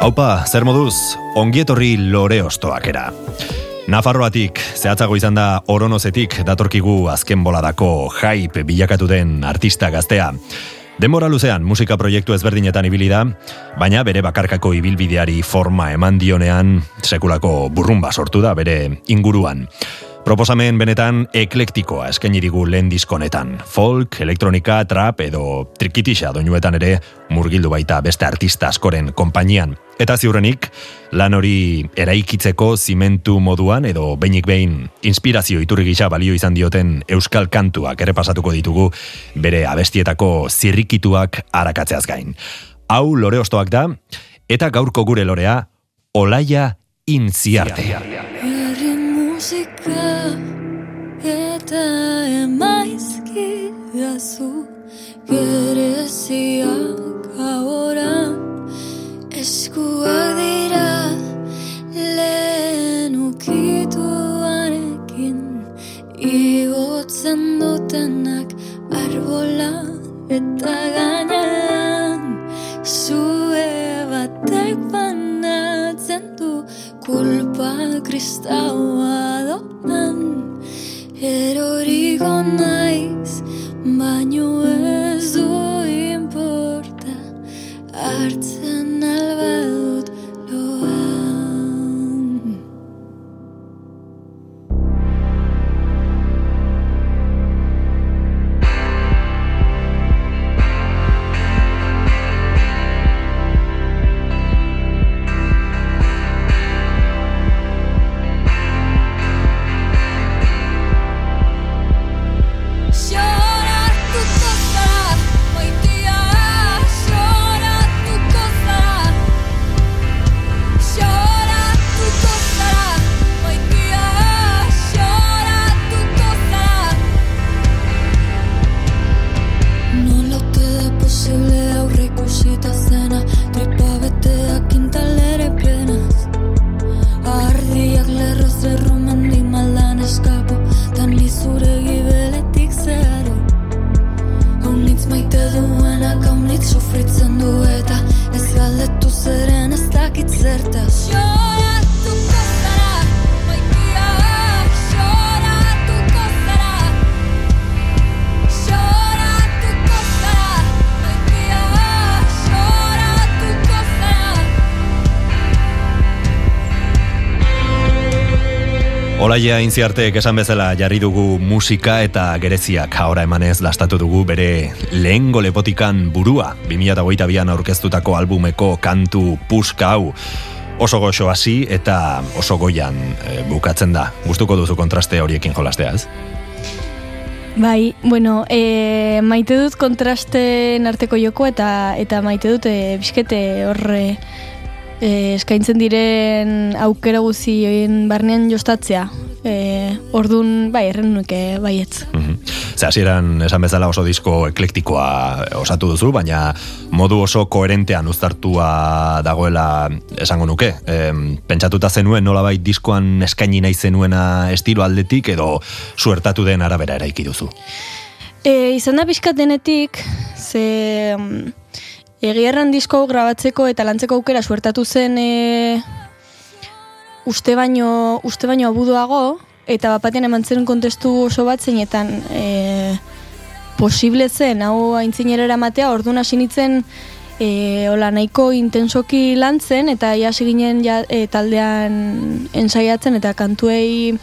Haupa, zer moduz, ongietorri lore ostoakera. Nafarroatik, zehatzago izan da oronozetik datorkigu azken boladako hype bilakatu den artista gaztea. Denbora luzean musika proiektu ezberdinetan ibili da, baina bere bakarkako ibilbideari forma eman dionean sekulako burrumba sortu da bere inguruan. Proposamen benetan eklektikoa eskaini digu lehen diskonetan. Folk, elektronika, trap edo trikitisa doinuetan ere murgildu baita beste artista askoren konpainian. Eta ziurrenik, lan hori eraikitzeko zimentu moduan edo beinik behin inspirazio iturri gisa balio izan dioten euskal kantuak ere pasatuko ditugu bere abestietako zirrikituak arakatzeaz gain. Hau lore ostoak da, eta gaurko gure lorea, Olaia Inziarte. Herri eta emaizki gazu gereziak ahora eskuak dira lehen ukituarekin igotzen dutenak arbola eta gainean zue batek banatzen du kulpa kristaua doan eroriko naiz baino ez du importa hartzen albadut Olaia intziartek esan bezala jarri dugu musika eta gereziak ahora emanez lastatu dugu bere lehengo lepotikan burua 2008an aurkeztutako albumeko kantu puska hau oso goxo hasi eta oso goian e, bukatzen da. Gustuko duzu kontraste horiekin jolastea, ez? Bai, bueno, e, maite dut kontrasten arteko joko eta eta maite dut e, biskete horre e, eskaintzen diren aukera guzien barnean jostatzea. E, ordun bai, erren nuke baietz. Mhm. Ze hasieran esan bezala oso disko eklektikoa osatu duzu, baina modu oso koherentean uztartua dagoela esango nuke. Em, pentsatuta zenuen nolabait diskoan eskaini nahi zenuena estilo aldetik edo suertatu den arabera eraiki duzu. E, izan da pixkat denetik, ze egiarran disko grabatzeko eta lantzeko aukera suertatu zen e, uste baino, uste baino abuduago, eta bapatean eman zen kontestu oso bat zeinetan e, posible zen, hau aintzinera eramatea, orduan hasi nintzen e, hola, nahiko intensoki lantzen, eta ia ginen ja, e, taldean ensaiatzen, eta kantuei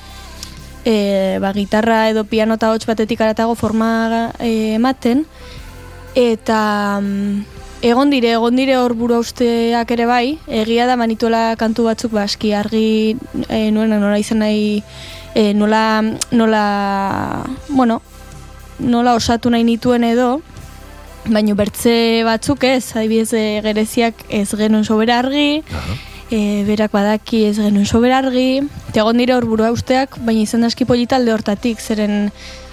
e, ba, gitarra edo piano eta hots batetik aratago forma e, ematen. Eta mm, egon dire, egon dire hor buru usteak ere bai, egia da manituela kantu batzuk baski argi e, nuen nola izan nahi e, nola, nola bueno nola osatu nahi nituen edo baino bertze batzuk ez, adibidez e, gereziak ez genuen sobera argi, e, berak badaki ez genuen sobera argi, eta egon dira hor burua usteak, baina izan da aski polita alde hortatik, zeren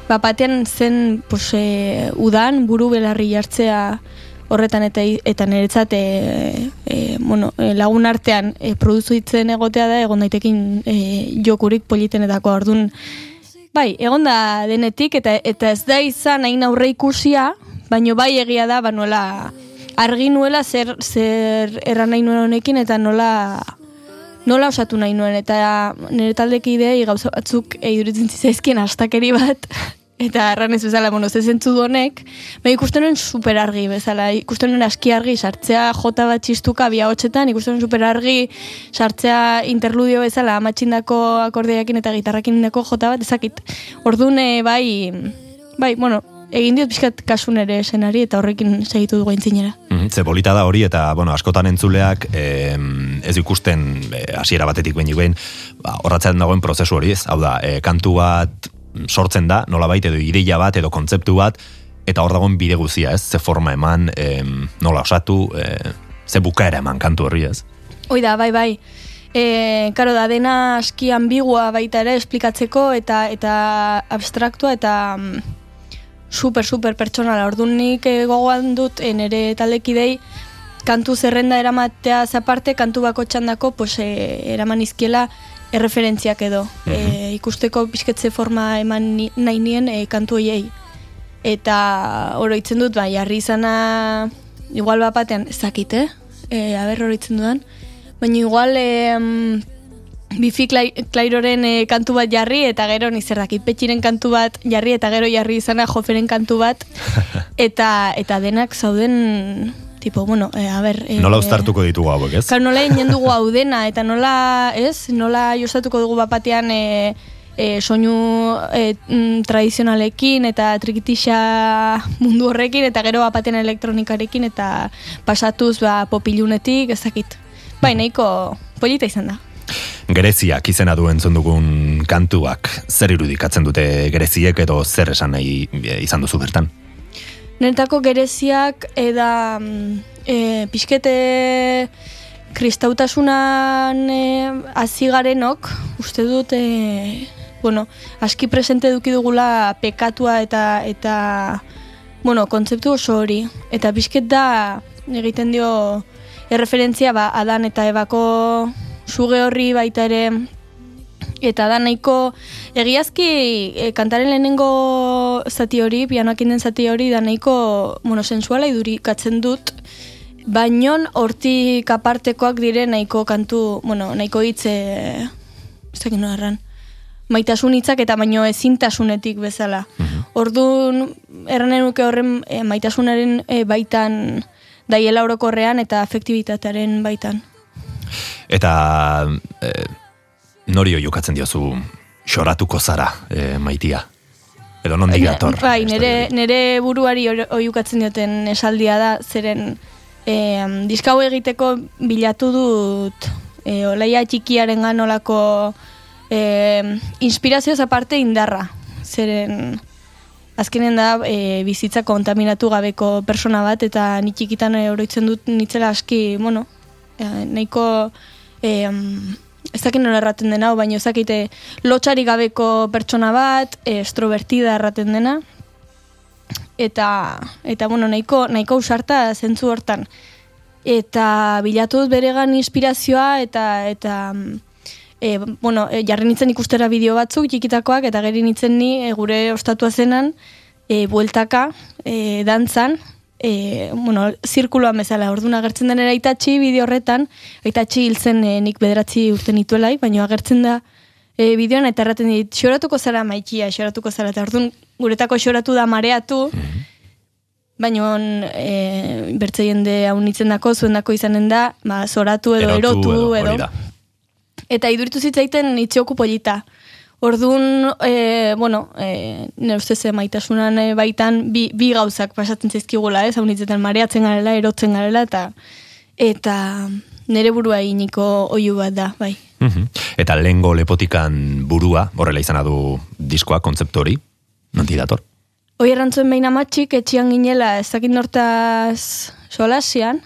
bapatean zen pues, e, udan buru belarri jartzea horretan eta eta niretzat e, e, bueno, e, lagun artean e, produzitzen egotea da egon daitekin e, jokurik politenetako ordun bai, egon da denetik eta eta ez da izan hain aurre ikusia, baino bai egia da ba nola argi nuela zer zer erran nahi nuen honekin eta nola nola osatu nahi nuen. Eta nire taldekidei gauza batzuk e, iduritzen zitzaizkien astakeri bat eta erran ez bezala, bueno, ze zentzu honek, ba, ikusten nuen super argi bezala, ikusten nuen aski argi sartzea jota bat txistuka bia hotxetan, ikusten nuen super argi sartzea interludio bezala amatxindako akordeakin eta gitarrakin indako jota bat, ezakit. Orduan, eh, bai, bai, bueno, egin diot pixkat kasun ere esenari eta horrekin segitu dugu aintzinera. Mhm, Ze polita da hori eta bueno, askotan entzuleak em, ez ikusten eh, hasiera batetik behin behin ba, horratzen dagoen prozesu hori ez. Hau da, e, kantu bat sortzen da, nolabait edo ideia bat edo kontzeptu bat eta hor dagoen bide guzia, ez? Ze forma eman, em, nola osatu, e, ze bukaera eman kantu horri, ez? Hoi da, bai, bai. E, karo da, dena aski ambigua baita ere esplikatzeko eta eta abstraktua eta mm, super, super pertsonala. Orduan nik eh, gogoan dut e, nire taldekidei kantu zerrenda eramatea zaparte, kantu bako txandako pues, e, eraman izkiela erreferentziak edo. e, ikusteko pixketze forma eman ni, nahi nien e, kantu hoiei. Eta oroitzen dut, bai, jarri izana, igual bat batean, ez eh? E, aber oroitzen dudan. Baina igual, e, bifi klai, klairoren e, kantu bat jarri, eta gero nizer dakit petxiren kantu bat jarri, eta gero jarri izana joferen kantu bat, eta eta denak zauden, tipo, bueno, e, a ber... E, Nola uztartuko ditugu hauek, ez? Klar, nola inen dugu hau dena, eta nola, ez, nola jostatuko dugu bapatean e, e, soinu e, mm, tradizionalekin eta trikitixa mundu horrekin, eta gero bapatean elektronikarekin, eta pasatuz ba, popilunetik, ez dakit. Bai, nahiko polita izan da. Gereziak izena du entzun dugun kantuak, zer irudikatzen dute gereziek edo zer esan nahi izan duzu bertan? Niretako gereziak eda mm, e, pixkete kristautasunan e, hasi garenok, uste dut, e, bueno, aski presente eduki dugula pekatua eta eta bueno, kontzeptu oso hori. Eta pixket da egiten dio erreferentzia ba, Adan eta Ebako suge horri baita ere eta da nahiko egiazki e, kantaren lehenengo zati hori, pianoak den zati hori da nahiko bueno, sensuala idurikatzen dut bainon hortik apartekoak dire nahiko kantu, bueno, nahiko hitz e, ez dakit erran maitasun hitzak eta baino ezintasunetik bezala. Orduan, erranen nuke horren e, maitasunaren e, baitan daiela orokorrean eta afektibitatearen baitan. Eta e, nori jokatzen diozu xoratuko zara, e, maitia? Edo non digator? Bai, nere, nere buruari oihukatzen dioten esaldia da, zeren e, diskau egiteko bilatu dut e, olaia txikiaren ganolako e, inspirazioz aparte indarra. Zeren azkenen da e, bizitza kontaminatu gabeko persona bat eta ni txikitan oroitzen dut nitzela aski, bueno, e, nahiko e, ez dakit nola erraten dena, hau, baina ez dakite lotxari gabeko pertsona bat, e, estrovertida erraten dena, eta, eta bueno, nahiko, nahiko usarta zentzu hortan. Eta bilatu beregan inspirazioa, eta, eta e, bueno, e, jarri nintzen ikustera bideo batzuk, txikitakoak, eta geri nintzen ni e, gure ostatua zenan, e, bueltaka, e, dantzan, e, bueno, zirkuloan bezala, orduan agertzen den aitatxi bideo horretan, aitatxi hil zen e, nik bederatzi urte nituelai, baina agertzen da e, bideoan eta erraten dit, xoratuko zara maikia, xoratuko zara, eta orduan guretako xoratu da mareatu, baina e, bertze jende hau nitzen dako, zuen dako izanen da, ba, zoratu edo erotu, hori edo, da. eta iduritu zitzaiten itxioku polita. Orduan, e, bueno, e, nire ustez e, maitasunan e, baitan bi, bi gauzak pasatzen zaizkigula, ez? Hau nitzetan mareatzen garela, erotzen garela, eta eta nire burua iniko oiu bat da, bai. Mhm. Eta lehengo lepotikan burua, horrela izana du diskoa, kontzeptu hori, nonti dator? Hoi errantzuen behin amatxik, etxian ginela ez dakit nortaz solasian,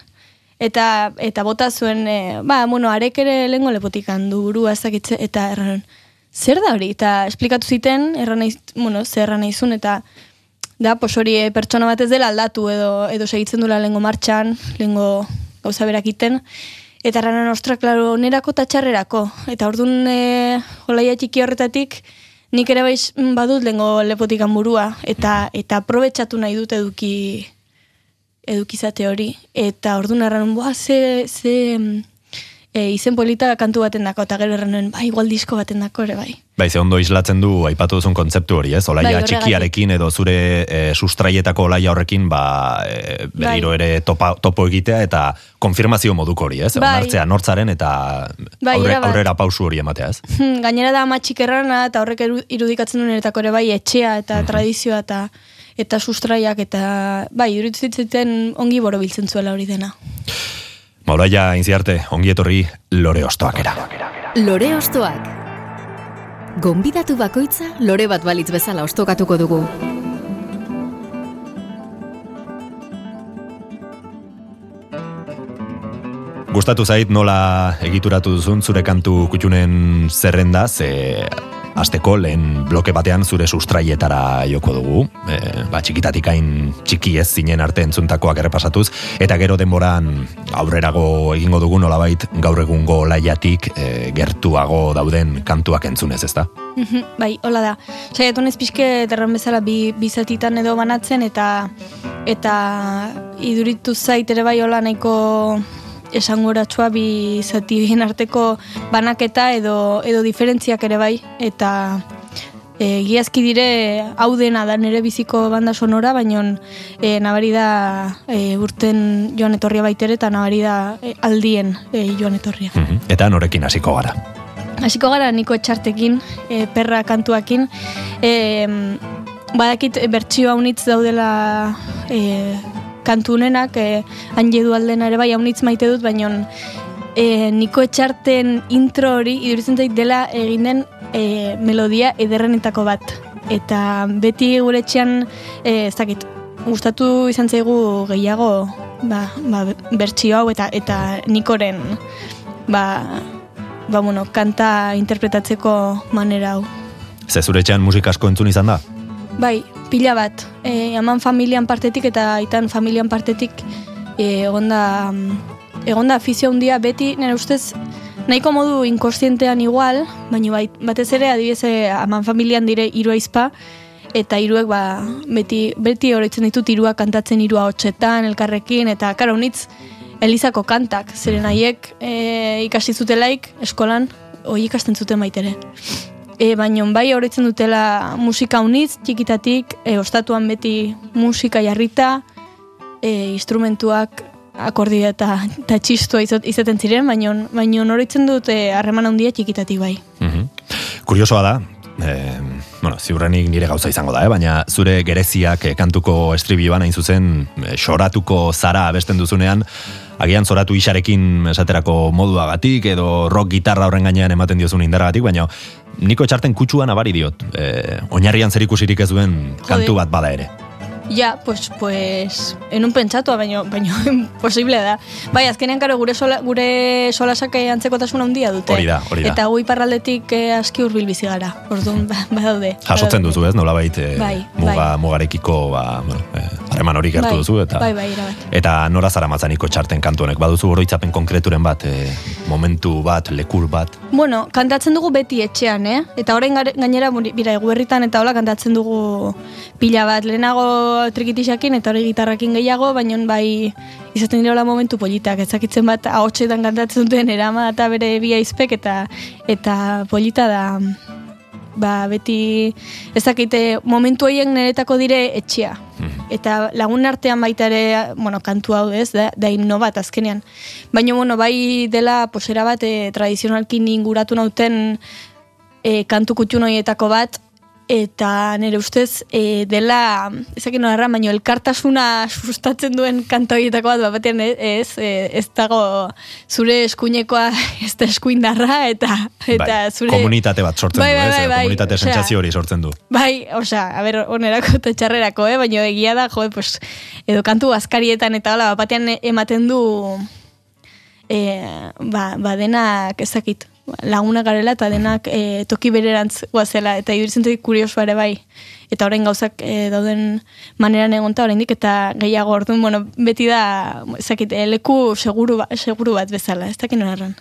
eta eta bota zuen, e, ba, bueno, arek ere lehengo lepotik handu burua ez dakitze, eta erran, zer da hori? Eta esplikatu ziten, erran nahi, bueno, zer erran nahi zuen, eta da, pos hori e, pertsona bat ez dela aldatu edo edo segitzen dula lehengo martxan, lehengo gauza berak iten, eta erran, ostra, klaro, nerako eta txarrerako, eta orduan e, jolaia txiki horretatik, nik ere baiz badut lehengo lepotikan burua, eta eta aprobetxatu nahi dut eduki edukizate hori. Eta orduan erran, boa, ze, ze mm, e, izen polita kantu baten dako, eta gero erran, bai, igual disko baten dako ere, bai. Bai, ze ondo islatzen du aipatu duzun kontzeptu hori, ez? Olaia Bai, txikiarekin edo zure e, sustraietako olaia horrekin, ba, e, berriro ere topa, topo egitea eta konfirmazio moduko hori, ez? Bai. Onartzea nortzaren eta Bai, aurre, aurrera pausu hori ematea, ez? Hmm, Gainera da amatxik errana, eta horrek irudikatzen duen eretako ere bai, etxea eta tradizioa eta eta sustraiak eta bai, iruditzen ziten ongi borobiltzen zuela hori dena. Ba, Olaia, inziarte, ongi etorri lore ostoakera. Lore ostoak. Gonbidatu bakoitza lore bat balitz bezala ostokatuko dugu. Gustatu zait nola egituratu duzun zure kantu kutxunen zerrenda, ze asteko lehen bloke batean zure sustraietara joko dugu, e, ba, txikitatik hain txiki ez zinen arte entzuntakoak errepasatuz, eta gero denboran aurrerago egingo dugu nolabait gaur egungo laiatik e, gertuago dauden kantuak entzunez, ezta? Mhm, bai, hola da. Saiatu nez pixke derren bezala bi, bi zatitan edo banatzen eta eta iduritu zait ere bai hola nahiko esanguratsua bi zati bien arteko banaketa edo edo diferentziak ere bai eta e, giazki dire hau dena da nere biziko banda sonora, baino e, nabari da e, urten joan etorria baitere eta nabari da e, aldien e, joan etorria. Mhm. Eta norekin hasiko gara. Hasiko gara niko etxartekin, e, perra kantuakin. E, badakit e, bertsio haunitz daudela e, kantunenak, e, du aldena ere bai haunitz maite dut, baina e, niko etxarten intro hori iduritzen zait dela egin den e, melodia ederrenetako bat. Eta beti gure etxean, e, ez dakit, gustatu izan zaigu gehiago ba, ba, bertsio hau eta eta nikoren ba, ba, bueno, kanta interpretatzeko manera hau. Ze zure etxean musika asko entzun izan da? Bai, pila bat. E, aman familian partetik eta aitan familian partetik e, egonda, egonda afizio handia beti, nire ustez, nahiko modu inkostientean igual, baina bai, batez ere adibidez e, aman familian dire hiru aizpa, eta hiruek ba, beti, beti oroitzen ditut hirua kantatzen hirua hotxetan, elkarrekin, eta karo, nitz, Elizako kantak, zeren haiek e, ikasi zutelaik eskolan, hoi ikasten zuten baitere. E, baina bai horretzen dutela musika unitz, txikitatik, e, ostatuan beti musika jarrita, e, instrumentuak akordio eta, eta txistua izat- izaten ziren, baina baina horretzen dute harreman handia txikitatik bai. Mhm. Kuriosoa da, e, bueno, ziurrenik nire gauza izango da, eh? baina zure gereziak eh, kantuko estribioan hain zuzen eh, soratuko zara abesten duzunean, agian zoratu isarekin esaterako moduagatik edo rock gitarra horren gainean ematen diozun indaragatik, baina niko txarten kutsuan abari diot, e, oinarrian zer ikusirik ez duen kantu bat bada ere. Ja, pues, pues, enun pentsatua, baino, baino, posible da. Bai, azkenean, karo, gure, sola, gure solasak eh, antzekotasun handia dute. Hori da, hori da. Eta gu iparraldetik eh, aski hurbil bizi gara. Orduan, ba- badaude. Jasotzen duzu ez, nolabait e, Bai, muga, bai. mugarekiko ba, bueno, eh, harreman hori gertu Bai, duzu eta bai, bai, erabat. eta nora zara matzaniko txarten kantu honek baduzu oroitzapen konkreturen bat e, momentu bat, lekur bat Bueno, kantatzen dugu beti etxean, eh? Eta orain gainera, bira, eguerritan eta hola kantatzen dugu pila bat. Lehenago trikitixakin eta hori gitarrakin gehiago, baina bai izaten dira hola momentu politak. Ezakitzen bat ahotsetan kantatzen duten erama eta bere bi aizpek eta, eta polita da ba, beti ezakite momentu horien niretako dire etxea. Eta lagun artean baita ere, bueno, kantu hau ez, da, da himno bat azkenean. Baina, bueno, bai dela posera bat e, tradizionalki inguratu nauten e, kantu kutxun horietako bat, eta nire ustez e, dela, ezakin erran, baino elkartasuna sustatzen duen kanta horietako bat, bat batean ez, ez, ez dago zure eskuinekoa ez da eskuindarra, eta, eta bai, zure... komunitate bat sortzen Bai, du, bai, ez? bai, bai, komunitate osea, sentsazio hori sortzen du. Bai, osea, a ber, onerako eta txarrerako, eh? baina egia da, jo, pues, edo kantu azkarietan eta hola, bat batean ematen du e, ba, ba denak ezakit, laguna garela eta denak e, toki bererantz guazela, eta iduritzen dut kuriosoa ere bai. Eta orain gauzak e, dauden maneran egonta oraindik eta gehiago orduan, bueno, beti da, ezakit, e, leku seguru, ba, seguru bat bezala, ez dakin erran.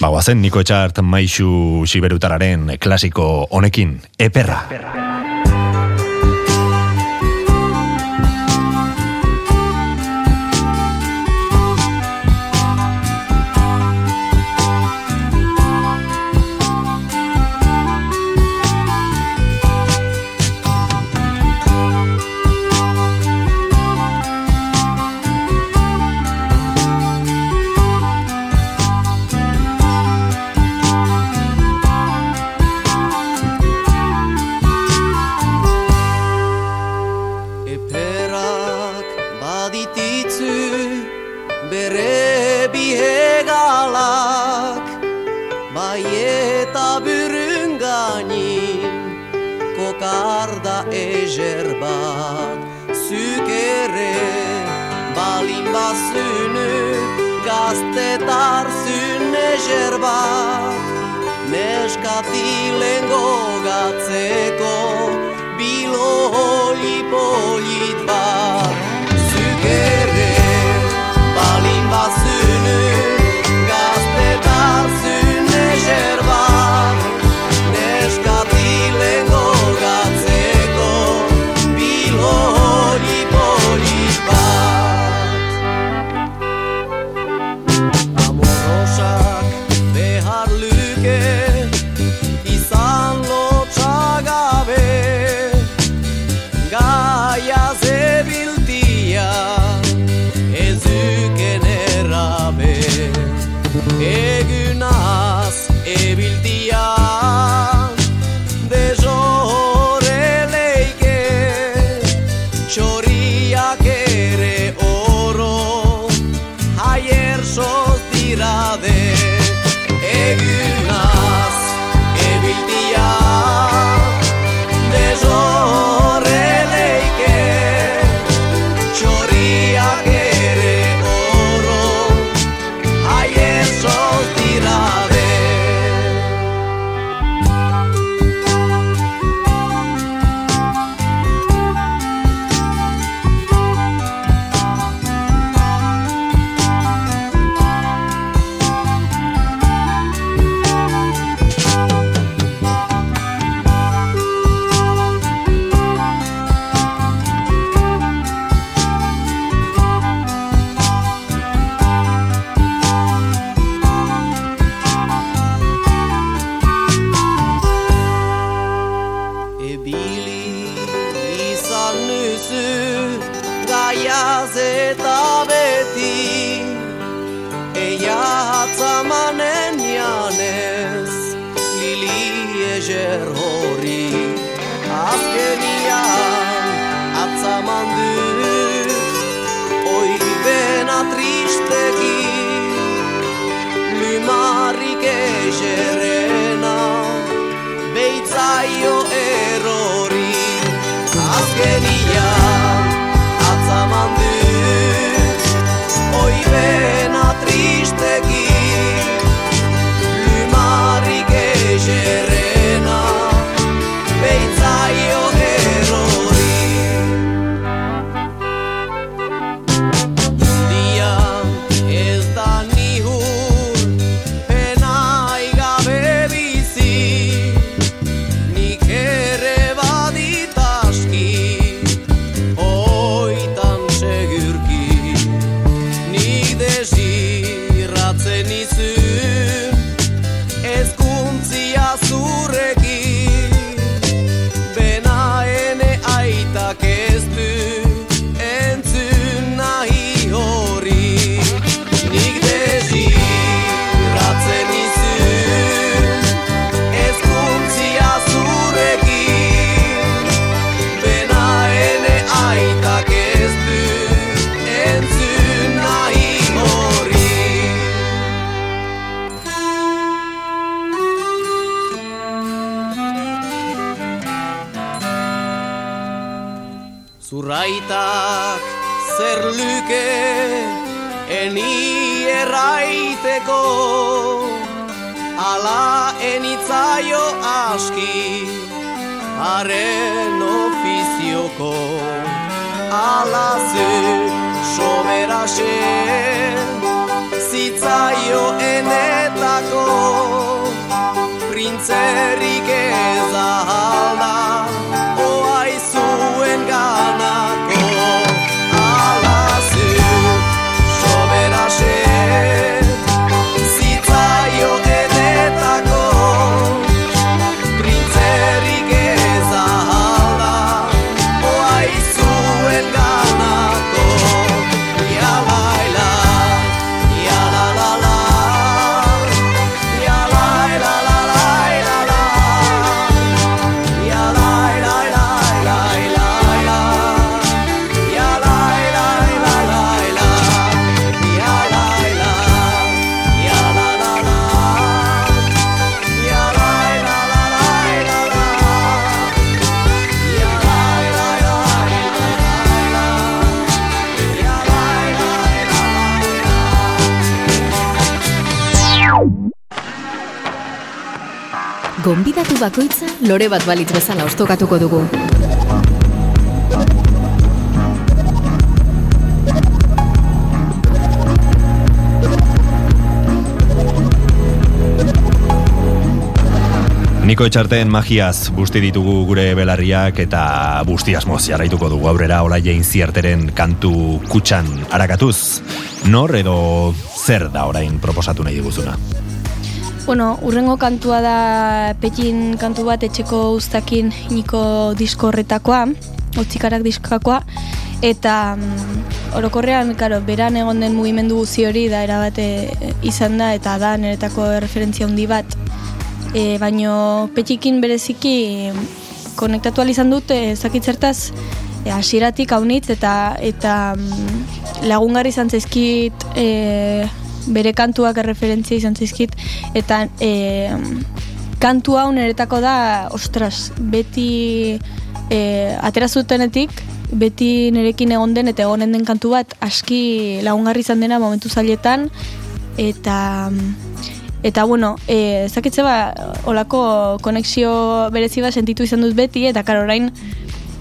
Ba, guazen, Niko Etxart Maixu Siberutararen klasiko honekin, eperra. Eperak kokarda ejer bat Zük ere balin bazünü gaztetar zün ejer bat. Neskatilen gogatzeko biloli polit bat aski haren ofizioko Ala zu soberase. Zitzaio enetako Printzerik ez Gonbidatu bakoitza lore bat balitz bezala ostokatuko dugu. Niko etxarten magiaz busti ditugu gure belarriak eta busti asmoz jarraituko dugu aurrera Ola Jain Ziarteren kantu kutxan arakatuz. Nor edo zer da orain proposatu nahi diguzuna? Bueno, urrengo kantua da Pekin kantu bat etxeko ustakin niko disko horretakoa, otzikarak diskakoa, eta mm, orokorrean, karo, beran egon den mugimendu guzi hori da erabate izan da, eta da niretako referentzia handi bat. E, baino Petikin bereziki konektatu izan dut, e, zakitzertaz, e, hasieratik haunitz eta eta mm, lagungarri izan zaizkit e, bere kantuak erreferentzia izan zaizkit eta e, kantu hau niretako da ostras, beti e, atera zutenetik beti nerekin egon den eta egonen den kantu bat aski lagungarri izan dena momentu zailetan eta Eta bueno, e, zakitze ba, olako konexio berezi bat sentitu izan dut beti, eta karo orain,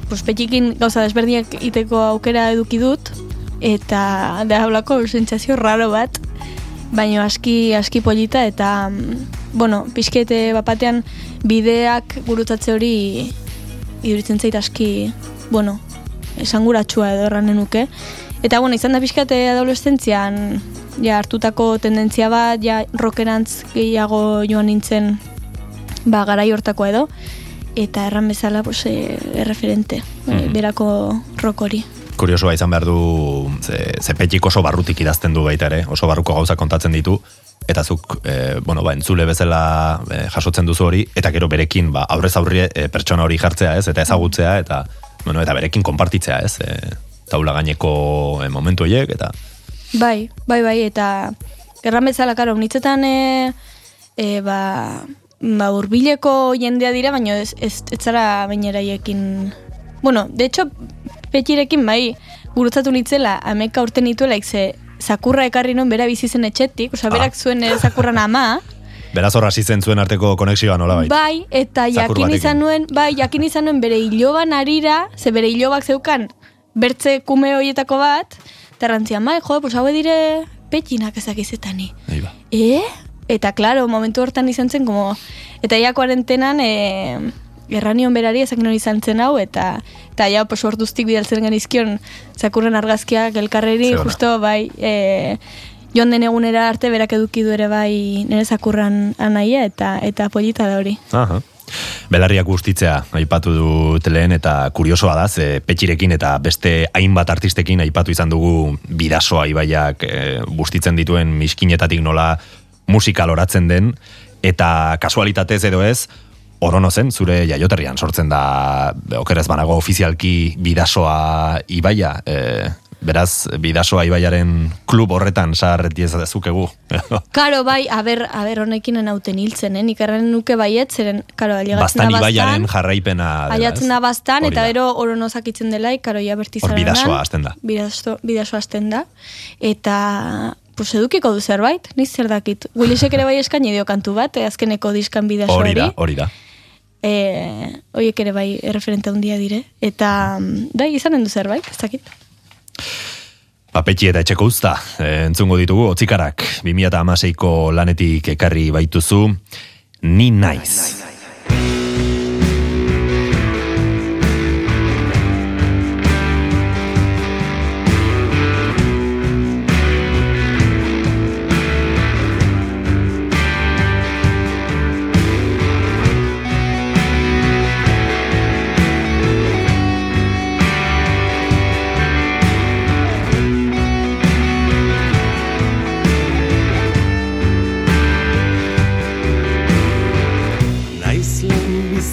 pues, petikin gauza desberdinak iteko aukera eduki dut, eta da olako sentsazio raro bat, baino aski aski polita, eta, mm, bueno, pixkete bapatean bideak gurutzatze hori iduritzen zait aski, bueno, esanguratsua edo erranen nuke. Eta, bueno, izan da pixkate adolescentzian, ja hartutako tendentzia bat, ja rockerantz gehiago joan nintzen ba, garai hortako edo, eta erran bezala pues, e, erreferente, Mhm. berako rock hori. Kuriosoa izan behar du, ze, ze petik oso barrutik idazten du baita ere, oso barruko gauza kontatzen ditu, eta zuk, e, bueno, ba, entzule bezala e, jasotzen duzu hori, eta gero berekin, ba, aurrez aurre e, pertsona hori jartzea, ez, eta ezagutzea, eta, bueno, eta berekin konpartitzea, ez, e, taula gaineko e, momentu horiek, eta, Bai, bai, bai, eta erran bezala, karo, nitzetan e, e, ba, ba, urbileko jendea dira, baina ez, ez, ez zara baineraiekin... Bueno, de hecho, petirekin bai, gurutzatu nitzela, ameka urte nituela, ze zakurra ekarri non bera bizi zen etxetik, osea, berak zuen eh, zakurran ama, beraz hor hasi zen zuen arteko konexioa nola baita. bai, eta jakin izan nuen, bai, jakin izan nuen bere iloban arira, ze bere ilobak zeukan, bertze kume horietako bat, eta rantzian, bai, jo, pues haue dire petinak ezakizetani. Nahi ba. E? Eta, claro, momentu hortan izan zen, como, eta ja kuarentenan, e, erranion berari ezak non izan zen hau, eta, eta ja, pues, orduztik bidaltzen genizkion, zakurren argazkiak elkarreri, Ze ona. justo, bai, e, joan den egunera arte berak eduki du ere bai nire zakurran anaia, eta, eta polita da hori. Aha. Belarriak guztitzea aipatu dut lehen eta kuriosoa da, ze petxirekin eta beste hainbat artistekin aipatu izan dugu bidasoa ibaiak e, bustitzen dituen miskinetatik nola musika loratzen den, eta kasualitatez edo ez, orono zen, zure jaioterrian sortzen da, okerez banago ofizialki bidasoa ibaia, e, beraz, bidasoa ibaiaren klub horretan sarreti ez zukegu. Karo, bai, aber, aber honekin enauten hiltzen, eh? Nik erren nuke baiet, zeren, karo, aliagatzen Bastan ibaiaren jarraipena dela, aiatzen da bastan, Hori eta gero orono zakitzen delaik, karo, ja bertizaren. Hor bidasoa hasten da. Bidaso, bidasoa hasten da. Eta, pues edukiko du zerbait, niz zer dakit. Willisek ere bai eskaini dio kantu bat, eh, azkeneko diskan bidasoari. Hori da, hori da. E, oiek ere bai erreferente handia dire. Eta, mm, da, izanen du zerbait, ez dakit. Papetxi eta etxeko usta, eh, entzungo ditugu, otzikarak, 2006ko lanetik ekarri baituzu, ni naiz. Naiz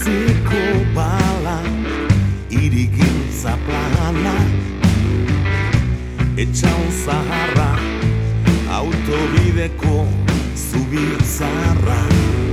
lehenbiziko bala Irigintza plana Etxaun zaharra Autobideko zubizarra. Naiz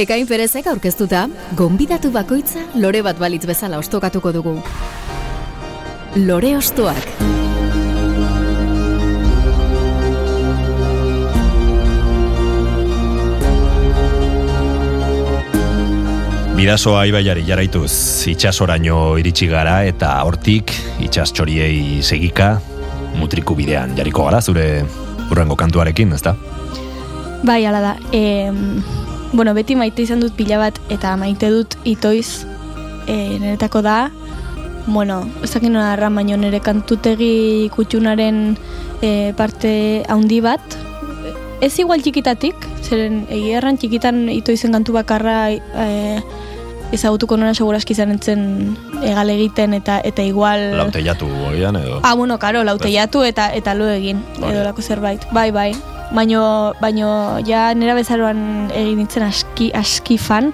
Ekain perezek aurkeztuta, gonbidatu bakoitza lore bat balitz bezala ostokatuko dugu. Lore ostoak. Bidasoa ibaiari jaraituz itxasoraino iritsi gara eta hortik itxas txoriei segika mutriku bidean jarriko gara zure urrengo kantuarekin, ezta? Bai, ala da. E, bueno, beti maite izan dut pila bat eta maite dut itoiz e, niretako da bueno, ez dakit nola erran, baino nire kantutegi kutxunaren e, parte handi bat ez igual txikitatik, zeren egia erran txikitan itoizen kantu bakarra e, ezagutuko nora seguraski izan entzen egal egiten eta eta igual... Laute jatu oian edo... Ah, bueno, karo, lauteiatu eta eta lo egin, edo lako zerbait. Bai, bai. Baino, baino ja nera bezaroan egin nintzen aski, aski fan,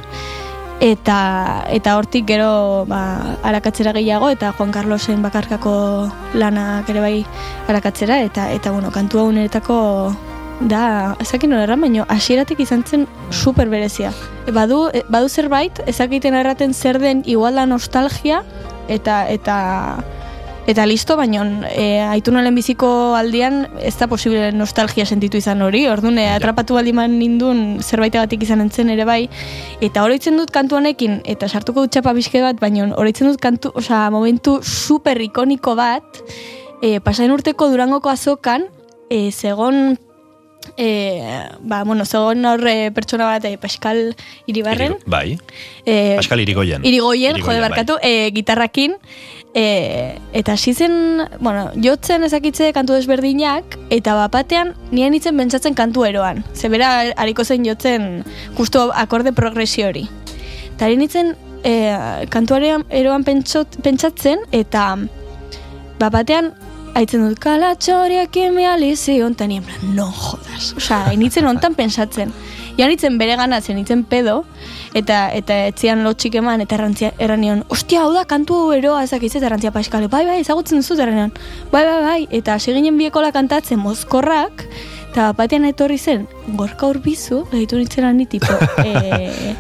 eta eta hortik gero ba, arakatzera gehiago, eta Juan Carlosen bakarkako lanak ere bai arakatzera, eta eta bueno, kantu hau niretako da, ezakin erran, baino hasieratik izan zen super berezia. E, badu, e, badu zerbait, ezakiten erraten zer den igual da nostalgia, eta eta Eta listo, baino e, aitunalen biziko aldian ez da posible nostalgia sentitu izan hori, orduan e, atrapatu baldiman nindun zerbaitegatik izan entzen ere bai, eta oroitzen dut kantu honekin, eta sartuko dut txapa bizke bat, baino oroitzen dut kantu, osea, momentu super ikoniko bat, e, pasain urteko durangoko azokan, e, zegon E, ba, bueno, zegoen horre pertsona bat e, Pascal Iribarren. Irigo- Bai, E, Pascal Irigoyen. Irigoyen, jode Irigoyen, bai. barkatu, e, gitarrakin, e, eta hasi zen, bueno, jotzen ezakitze kantu desberdinak, eta bapatean nien itzen pentsatzen kantu eroan. Zebera hariko zen jotzen justo akorde progresio hori. Eta harin itzen e, kantuarean eroan pentsot, pentsatzen, eta bapatean haitzen dut kalatxoriak emializi ontan, nien, no jodas. Osa, initzen ontan pensatzen. Ja nitzen bere ganatzen, nitzen pedo, eta eta etzian lotxik eman, eta errantzia, erranion, ostia, hau da, kantu eroa ezakitz, eta errantzia paskale, bai, bai, ezagutzen duzut erranion, bai, bai, bai, eta hasi ginen biekola kantatzen mozkorrak, eta batean etorri zen, gorka urbizu, behitu nintzen ani, tipo, e,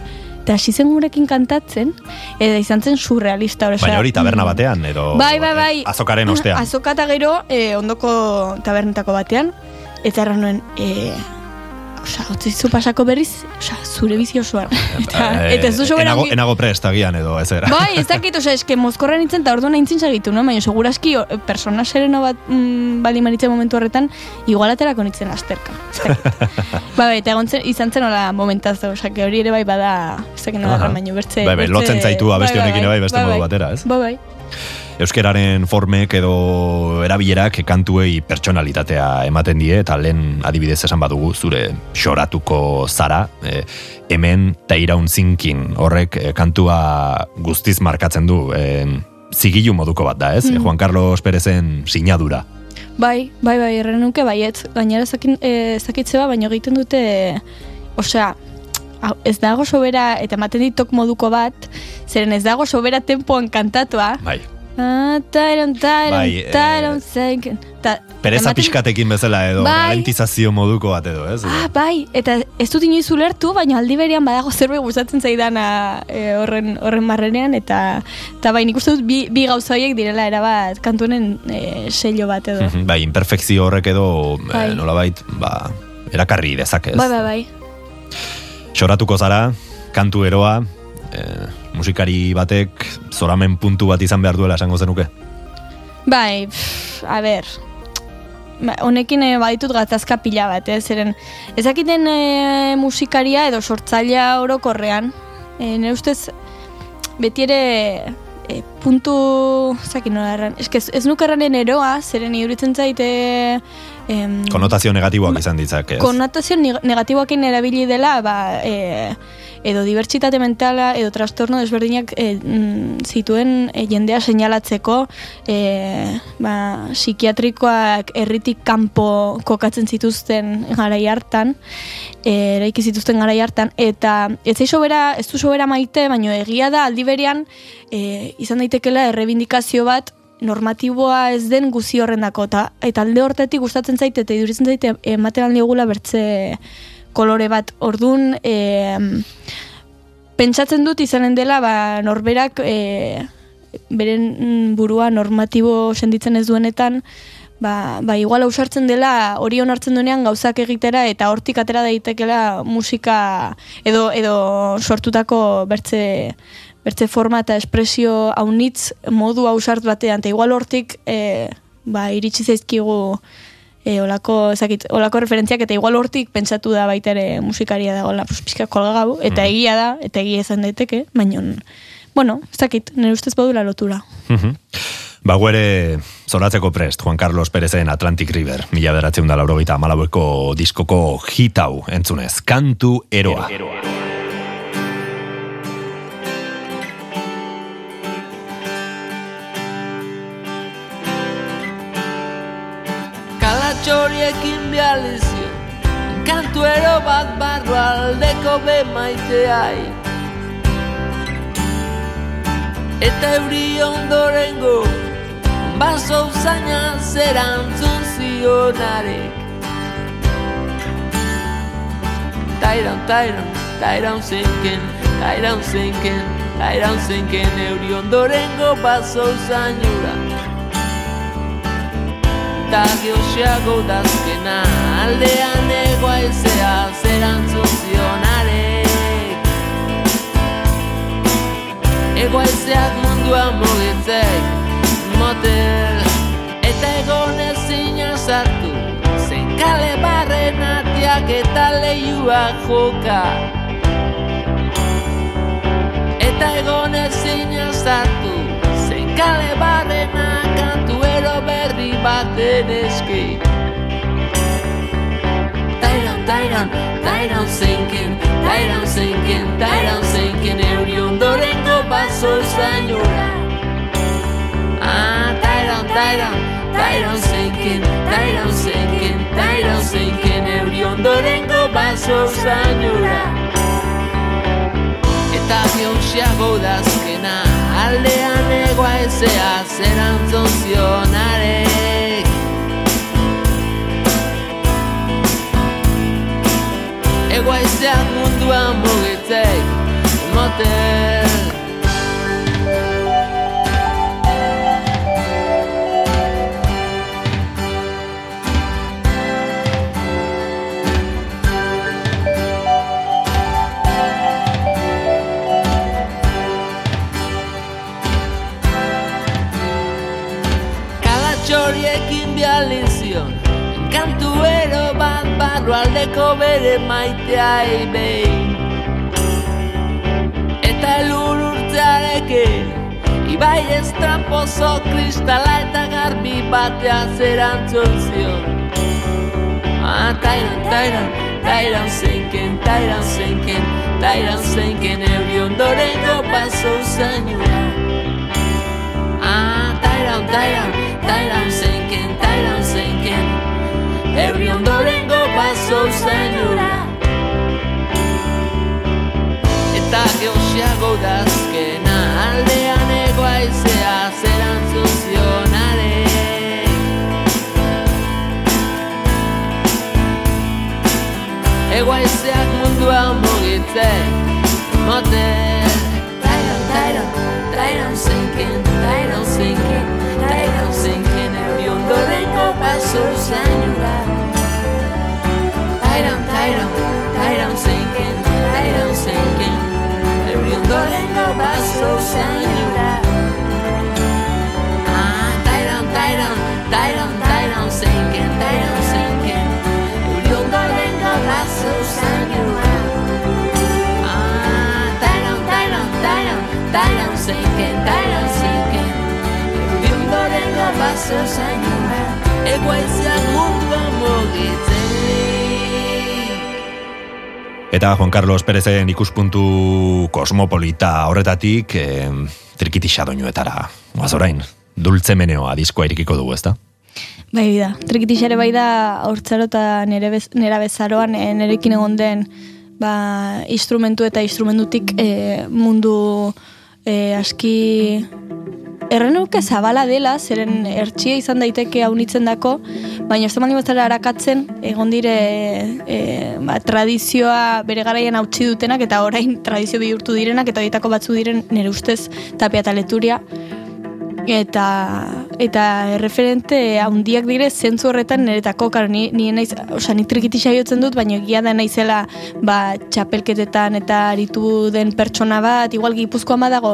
eta hasi zen gurekin kantatzen, eta izan zen surrealista, osea, Baina hori taberna batean, edo... Bai, bai, bai. eh, Azokaren ostean. Azoka eta gero, eh, ondoko tabernetako batean, eta erran nuen, eh, Osa, otzizu pasako berriz, osa, zure bizi osoan. Eta, Eh, eta ez du soberan... enago, enago prest agian edo, ez era. Bai, ez dakit, osa, eske mozkorra nintzen eta orduan nintzen segitu, no? Baina seguraski persona sereno bat mm, bali manitzen momentu horretan, igual aterako nintzen asterka. Ba, bai, eta egon zen, izan zen hola momentazo, osa, que hori ere bai bada, ez dakit nola erran, baino bertze... Bai, bai, lotzen zaitu abesti honekin ere bai, beste modu batera, ez? Bai, bai. Euskeraren formek edo erabilerak kantuei pertsonalitatea ematen die eta lehen adibidez esan badugu zure xoratuko zara e, hemen ta iraun zinkin horrek e, kantua guztiz markatzen du e, zigilu moduko bat da ez Mm. Juan Carlos Perezen sinadura Bai, bai, bai, erren nuke baietz. Gainera zakin, e, zakitzeba, baino egiten dute, osea, hau, ez dago sobera, eta ematen ditok moduko bat, zeren ez dago sobera tempoan kantatua. bai Bai, eh, pereza pixkatekin bezala edo Bai. ralentizazio moduko bat edo ez Ah, bai, eta ez dut inoiz ulertu, baina aldi berean badago zerbait gustatzen zaidana e, horren, horren marrenean, eta, eta bai, nik uste dut bi, bi gauza horiek direla erabat kantunen e, sello bat edo. Mhm, bai, imperfekzio horrek edo e, Bai. nolabait ba, erakarri dezake ez Bai, bai, bai. Xoratuko zara, kantu eroa, e, musikari batek zoramen puntu bat izan behar duela esango zenuke. Bai, pff, a ber, ba, honekin e, baditut gatazka pila bat, eh? zeren ezakiten e, musikaria edo sortzailea orokorrean, e, nire ustez beti ere e, puntu, zakin nola erran, eske ez, ez nuke erranen eroa, zeren iduritzen zaite em, Konotazio negatiboak izan ditzak, ez? Konnotazio neg- negatiboakin erabili dela, ba, e, edo dibertsitate mentala, edo trastorno desberdinak e, mm, zituen e, jendea seinalatzeko, e, ba, psikiatrikoak herritik kanpo kokatzen zituzten garai hartan, e, eraiki zituzten garai hartan, eta ez zai sobera, ez du sobera maite, baino egia da aldi berean e, izan daitekela errebindikazio bat normatiboa ez den guzi horrendako eta, eta alde hortetik gustatzen zaite eta iduritzen zaite ematen aldiogula bertze kolore bat. Ordun e, pentsatzen dut izanen dela ba, norberak e, beren burua normatibo senditzen ez duenetan ba, ba igual ausartzen dela hori onartzen duenean gauzak egitera eta hortik atera daitekela musika edo edo sortutako bertze bertze forma eta espresio haunitz modu ausart batean eta igual hortik e, ba, iritsi zaizkigu e, olako, ezakit, olako referentziak eta igual hortik pentsatu da baita ere musikaria dagoela pues, pixka kolgau, eta egia da, eta egia izan daiteke, baina, bueno, ez dakit, nire ustez badula lotura. Mhm. Ba, ere zoratzeko prest, Juan Carlos Perezen Atlantic River, mila beratzen da laurogeita malaueko diskoko hitau entzunez, kantu eroa. Kalatxoriekin bializio Kantuero bat barru aldeko be maiteai. Eta euri ondorengo Baso usaina zerantzun zionarek Tairan, tairan, tairan zenken Tairan zenken, tairan zenken Euri ondorengo baso usainura Eta geoxiago dazkena Aldean egoa ezea zerantzun zionarek. Egoaizeak mundua mugitzek motel. Eta egon ezina sartu Zein kale barren atiak eta lehiuak joka. Eta egon ezina sartu Zein kale berri baten eski. Tairan, tairan, tairan zenken, tairan zenken, tairan zenken Euri ondorengo baso zainora Ah, tairan, tairan, tairan zenken, tairan zenken, tairan zenken Euri ondorengo baso zainora Eta bihotxiago dazkena Aldean egoa ezea zerantzun zionarek Egoaizeak munduan mugitzek motel Kalatxoriekin bere maiteai behin Eta elur urtzearekin Ibai estrapozo kristala eta garbi batea zerantzun zion. Ah, tairan, tairan, tairan zenken, tairan zenken, tairan zenken Euri ondorengo paso zainua Ah, tairan, tairan, tairan zenken, tairan zenken Euri zainura Eta geoxiago dazkena aldean egoaizea zerantzun zionarek Egoaizeak mundua mugitzen motel Tairan, tairan, tairan zenken, tairan zenken, tairan zenken Euri ondorengo paso zainura Tairan, tairan, tairan zenken, tairan zenken Euri ondorengo paso zainura Ah, tairan, tairan, tairan, tairan zenken, tairan zenken Euri ondorengo paso zainura Ah, tairan, tairan, tairan, tairan zenken, tairan zenken Euri ondorengo paso zainura Egoaizeak mundua mugitzen Eta Juan Carlos Perezen ikuspuntu kosmopolita horretatik eh, trikitisa doinuetara. Guaz orain, dultze meneoa diskoa irikiko dugu, ezta? Bai da, trikitixare bai da haurtzaro eta nere, bez, nera bezaroan e, nerekin egon den ba, instrumentu eta instrumentutik e, mundu e, aski errenuke zabala dela, zeren ertxia izan daiteke haunitzen dako, baina ez bazara arakatzen, egon dire e, ba, tradizioa bere garaian hautsi dutenak, eta orain tradizio bihurtu direnak, eta horietako batzu diren nire ustez tapia eta leturia, eta eta erreferente handiak dire zentzu horretan niretako, karo, ni, ni naiz, osea, ni trikiti saiotzen dut, baina egia da naizela, ba, txapelketetan eta aritu den pertsona bat, igual gipuzkoan badago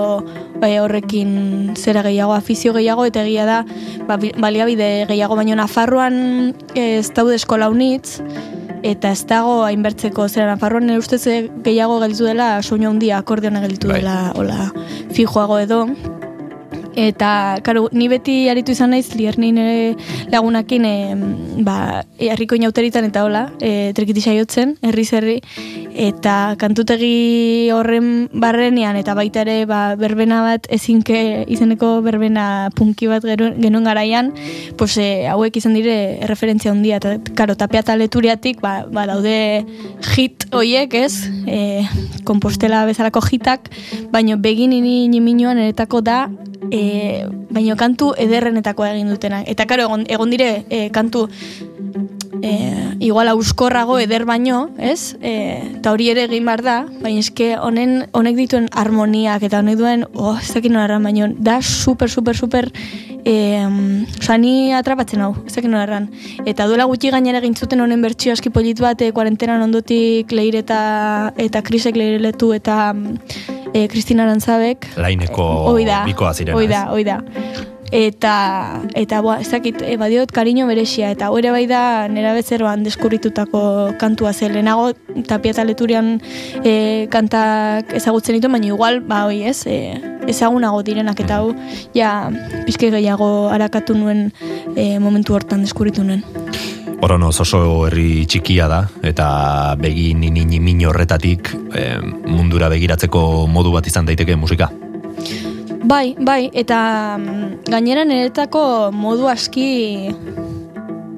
bai, horrekin zera gehiago, afizio gehiago, eta egia da, ba, bi- baliabide gehiago, baina Nafarroan ez daude eskola unitz, eta ez dago hainbertzeko zera Nafarroan nire ustez eh, gehiago gelditu dela soinu handia akordeona gelditu Bai. dela hola fijoago edo Eta, karo, ni beti aritu izan naiz, lierni nire lagunakin, e, ba, e, herriko inauteritan eta hola, e, trikiti saiotzen, herri herri, eta kantutegi horren barrenean, eta baita ere, ba, berbena bat, ezinke izeneko berbena punki bat genuen garaian, pues, e, hauek izan dire referentzia handia, eta, karo, tapia leturiatik, ba, ba, daude hit hoiek, ez, e, kompostela bezalako hitak, baino begin ini niminoan eretako da, e, baino kantu ederrenetako egin dutenak. Eta karo, egon, egon dire e, kantu e, igual auskorrago eder baino, ez? E, eta hori ere egin behar da, baina eske honen, honek dituen harmoniak eta honek duen, oh, ez dakit nola erran, baino da super, super, super e, oza, ni atrapatzen hau, ez dakit nola erran. Eta duela gutxi gainera egin zuten honen bertsio aski polit bat, e, kuarentenan ondotik leire eta, eta krisek leireletu eta e, Kristina Arantzabek, Laineko Hoi da, bikoa ziren. hoi da, hoi da. Eta, eta boa, ez dakit, e, badiot kariño beresia, eta hori bai da nera bezeroan deskurritutako kantua zen. Lehenago, tapia leturian e, kantak ezagutzen ditu, baina igual, ba, hoi ez, e, ezagunago direnak, eta hau, ja, pizke gehiago harakatu nuen e, momentu hortan deskurritu nuen. Oronoz oso herri txikia da, eta begi nini min horretatik eh, mundura begiratzeko modu bat izan daiteke musika. Bai, bai, eta mm, gainera niretako modu aski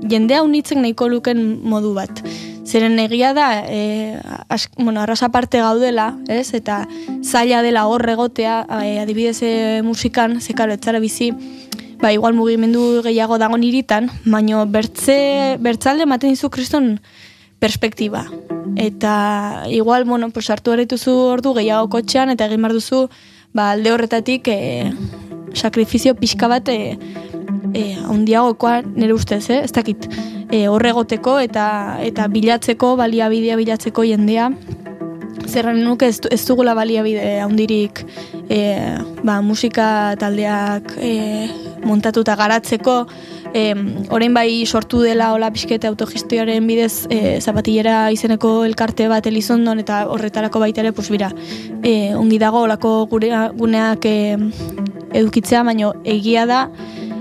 jendea unitzen nahiko luken modu bat. Zeren egia da, e, as, bueno, arras aparte gaudela, ez? Eta zaila dela hor egotea, e, adibidez e, musikan, ze karo, etzara bizi, ba, igual mugimendu gehiago dago niritan, baino bertze, bertzalde ematen dizu kriston perspektiba. Eta igual, bueno, pues hartu harituzu ordu gehiago kotxean, eta egin behar duzu, ba, alde horretatik e, sakrifizio pixka bat e, e, handiagokoa nire ustez, eh? ez dakit, e, horregoteko eta eta bilatzeko, baliabidea bilatzeko jendea, zerran nuke ez, ez dugula baliabide handirik e, ba, musika taldeak e, montatuta garatzeko, e, orain bai sortu dela hola pixkete autogestioaren bidez e, zapatillera izeneko elkarte bat elizondon eta horretarako baita ere, pues bira, e, ongi dago olako gure, guneak e, edukitzea, baino egia da,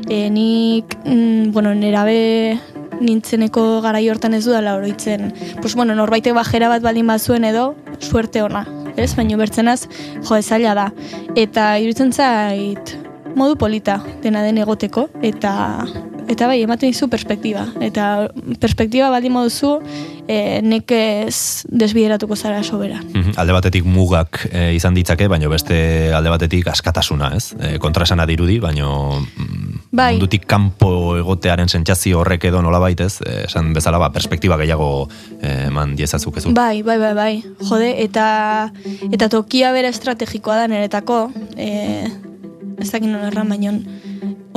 e, nik, mm, bueno, nerabe nintzeneko garai hortan ez dudala oroitzen. Pues bueno, norbaitek bajera bat baldin bazuen edo, suerte ona, ez? Baina bertzenaz, jo, ez zaila da. Eta iruditzen zait, modu polita dena den egoteko, eta eta bai, ematen dizu perspektiba. Eta perspektiba baldin moduzu, e, nekez desbideratuko zara sobera. Mhm, Alde batetik mugak eh, izan ditzake, baino beste alde batetik askatasuna, ez? E, kontrasana dirudi, baino mm, Bai. mundutik kanpo egotearen sentsazio horrek edo nolabait, ez? Eh, esan bezala ba, perspektiba gehiago eh, eman diezazuk ez? Bai, bai, bai, bai. Jode, eta eta tokia bera estrategikoa da niretako. E, ez dakit nola erran, baino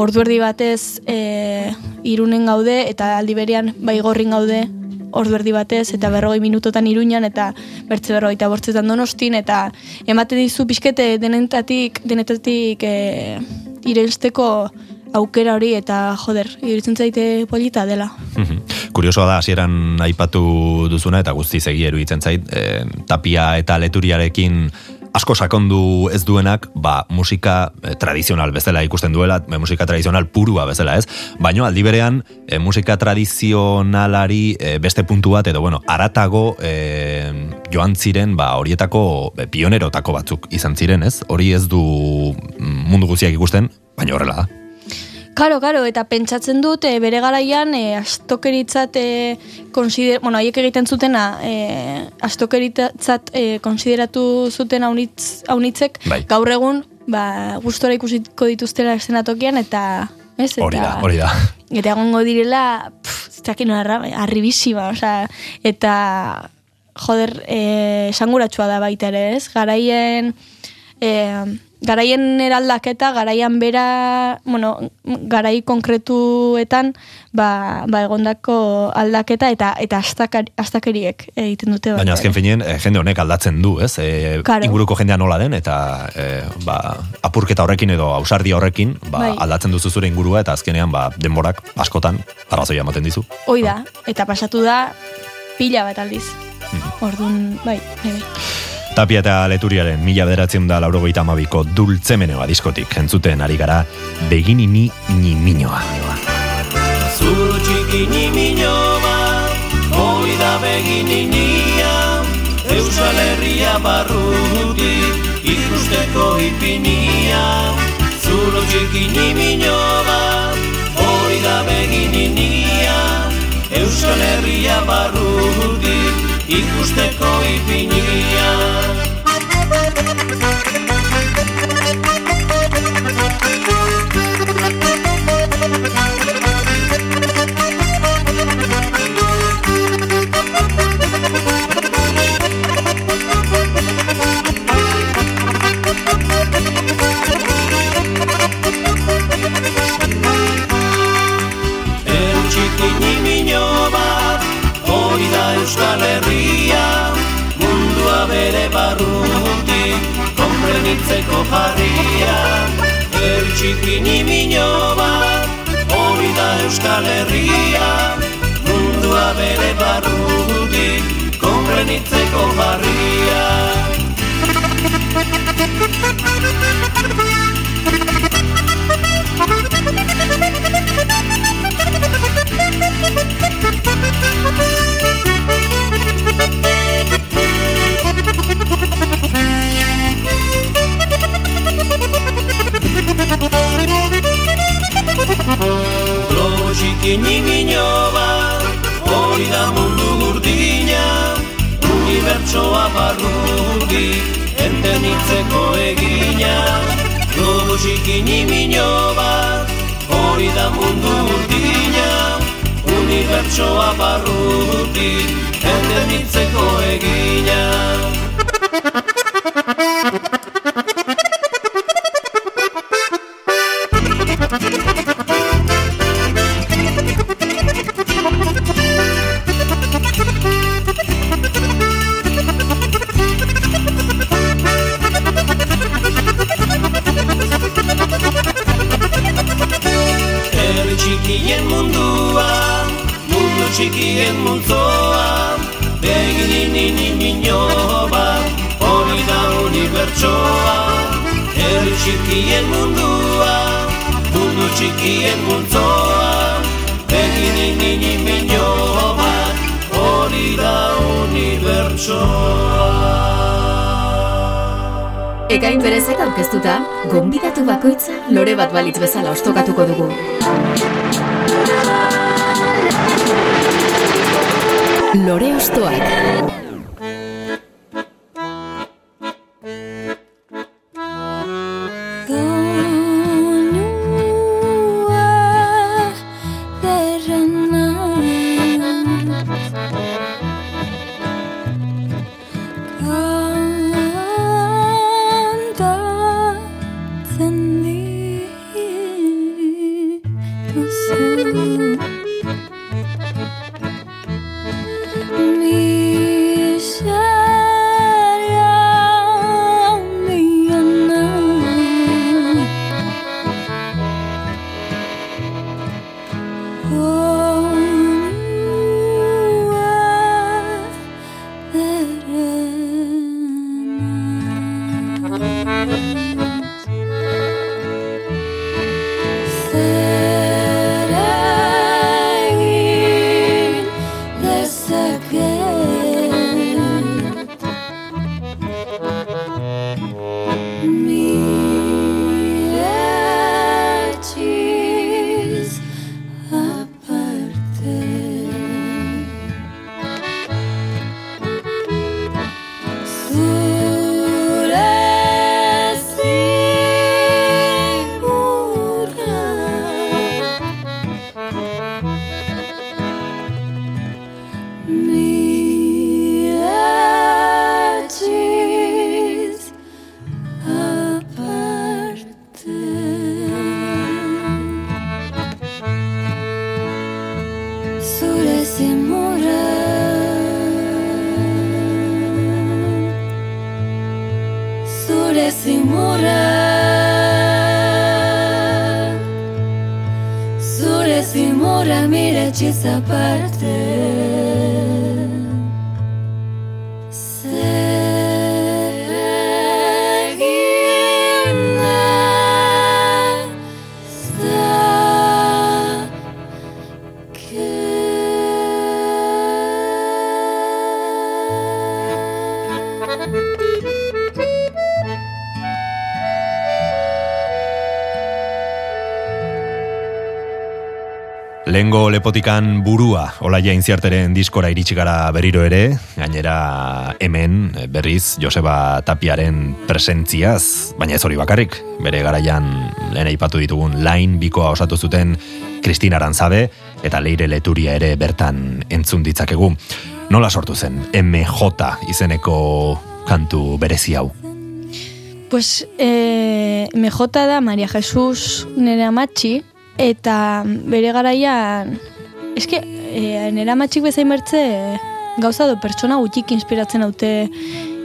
ordu erdi batez e, irunen gaude eta aldi berean bai gorrin gaude ordu erdi batez eta berrogei minutotan iruñan eta bertze berrogei eta bortzetan donostin eta emate dizu pixkete denetatik, denetatik e, irensteko aukera hori eta joder, iruditzen zaite polita dela. Mhm. Kuriosoa da, hasieran aipatu duzuna eta guztiz egi eruditzen zait, e, tapia eta leturiarekin asko sakondu ez duenak, ba, musika eh, tradizional bezala ikusten duela, eh, musika tradizional purua bezala ez, baino aldi berean eh, musika tradizionalari eh, beste puntu bat, edo bueno, aratago joan ziren, ba, horietako pionerotako batzuk izan ziren ez, hori ez du mm, mundu guztiak ikusten, baina horrela da. Karo, karo, eta pentsatzen dut e, bere garaian e, astokeritzat e, konsider, bueno, haiek egiten zutena e, astokeritzat e, konsideratu zuten haunitz, haunitzek Bai. gaur egun ba, gustora ikusiko dituztela eszenatokian, eta... Ez, eta, Hori da, hori da. Eta egongo direla, pff, ez arribisima, osea, eta, joder, eh, esanguratsua da baita ere, ez? Garaien, eh, garaien eraldaketa, garaian bera, bueno, garai konkretuetan, ba, ba egondako aldaketa eta eta astakeriek egiten dute. baita Baina azken finean, eh, jende honek aldatzen du, ez? E, Claro. Inguruko jendea nola den, eta e, ba, apurketa horrekin edo ausardia horrekin, ba, Bai. aldatzen duzu zure ingurua, eta azkenean ba, denborak askotan arrazoia ematen dizu. Hoi da, eta pasatu da pila bat aldiz. Mhm. Orduan, bai, bai, bai. Tapia eta Leturiaren mila bederatzen da laurogeita amabiko dultzemenea diskotik entzuten ari gara begini ni ni minoa. Zulo txiki bat, hori da begini nia, Euskal Herria barrutik ikusteko ipinia. Zulo txiki bat, hori da begini nia, Euskal Herria barrutik ikusteko ipinia. El txiki nimino bat, da Euskal Herria, mundua bere barrutik, konprenitzeko jarria. El txiki nimino bat, hori da Euskal Herria, mundua bere barrutik, konprenitzeko jarria. Globo txiki nimino bat, hori da mundu gurdina, unibertsoa barrutik, entenitzeko egina. Globo txiki nimino hori da mundu gurdina, unibertsoa barrutik, entenitzeko egina. Lengo lepotikan burua Olaia Inziarteren diskora iritsi gara berriro ere, gainera hemen eh, berriz Joseba Tapiaren presentziaz, baina ez hori bakarrik, bere garaian lehen aipatu ditugun lain bikoa osatu zuten Kristina Aranzabe eta Leire Leturia ere bertan entzun ditzakegu. Nola sortu zen MJ izeneko kantu berezi hau? Pues eh, MJ da Maria Jesus nere amatxi, eta bere garaian, eske, eh, nere amatxik bezain bertze gauza do pertsona gutxik inspiratzen haute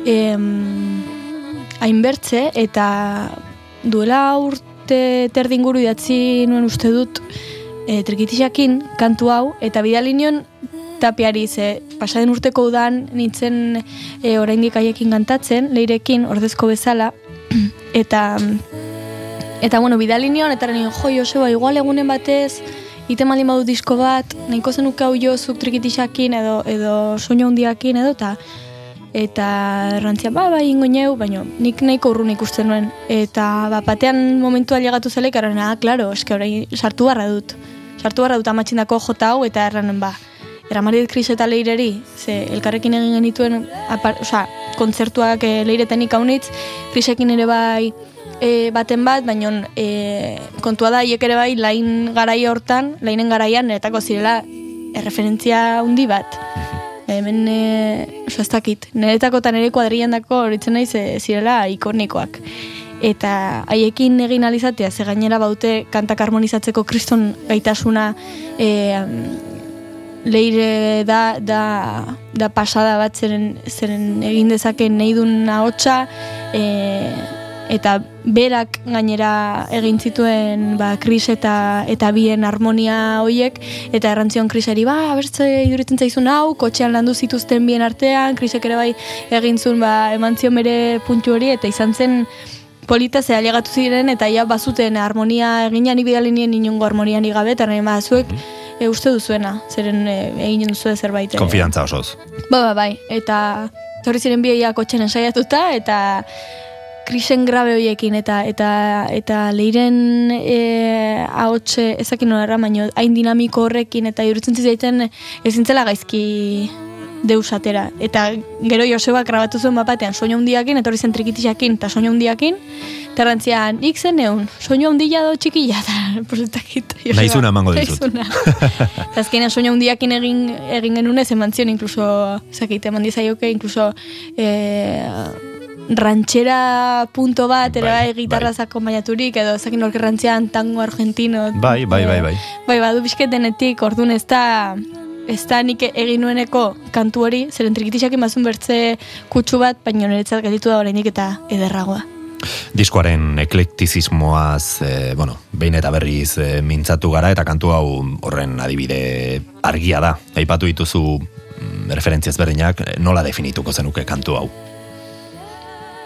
em, hainbertze, eta duela urte terdinguru idatzi nuen uste dut e, trikitixakin kantu hau, eta bidali nion tapiari ze pasaden urteko udan nintzen e, oraindik haiekin kantatzen, leirekin ordezko bezala, eta eta bueno, bidali nion, eta nion, jo, Joseba, igual egunen batez, ite maldin badu disko bat, nahiko zenuke hau jo zuk trikitixakin edo, edo soinu handiakin edo, eta eta errantzia, ba, bai, ingo neu, baina nik nahiko urrun ikusten nuen. Eta ba, batean momentua llegatu zelek, erran, ah, klaro, eske orain sartu barra dut. Sartu barra dut amatxindako jota hau, eta erranen, ba, eramarit Kris eta Leireri, ze elkarrekin egin genituen, apar, oza, kontzertuak e, Leiretenik haunitz, Krisekin ere bai e, baten bat, baina e, kontua da, hiek ere bai, lain garaia hortan, lainen garaian, niretako zirela, erreferentzia handi bat. Hemen, e, dakit, niretako eta nire kuadrian dako horitzen naiz zirela ikonikoak. Eta haiekin egin alizatea, ze gainera baute kantak harmonizatzeko kriston gaitasuna e, leire da, da, da pasada bat zeren, zeren egin dezaken nahi duen ahotsa e, eta berak gainera egin zituen ba, Kris eta eta bien harmonia hoiek eta errantzion Kriseri ba bertze iduritzen zaizun hau kotxean landu zituzten bien artean Krisek ere bai egin zuen ba eman zion bere puntu hori eta izan zen polita ze alegatu ziren eta ja bazuten harmonia eginan ibidalinien inongo harmonian igabe eta nahi ba zuek e, uste duzuena, zeren e, egin duzu zerbait. e, Konfidantza osoz. Ba, ba, bai, eta torri ziren biaia kotxen ensaiatuta, eta krisen grabe hoiekin, eta eta eta leiren e, ahotxe ezakin nola baino hain dinamiko horrekin, eta irutzen zitzaiten ezintzela gaizki deus atera. Eta gero Joseba grabatu zuen bapatean soinu handiakin, etorri zen trikitixakin, eta soinu handiakin, eta errantzian, nik zen neun, soinu handia do txikilla, eta positakit. Naizuna emango dizut. Azkenean soinu handiakin egin, egin genunez, eman zion, inkluso, zakite, eman dizaioke, inkluso, e, ranchera punto bat, ere Bai, bai, gitarra akompainaturik, edo zakin orke tango argentino. Bai, bai, bai, bai. Bai, badu pixket denetik, orduan ez da, ez da nik egin nueneko kantu hori, zeren trikitixak imazun bertze kutsu bat, baina niretzat gatitu da oraindik eta ederragoa. Diskoaren eklektizismoaz, e, bueno, behin eta berriz e, mintzatu gara, eta kantu hau horren adibide argia da. Aipatu dituzu mm, referentziaz berdinak, e, nola definituko zenuke kantu hau?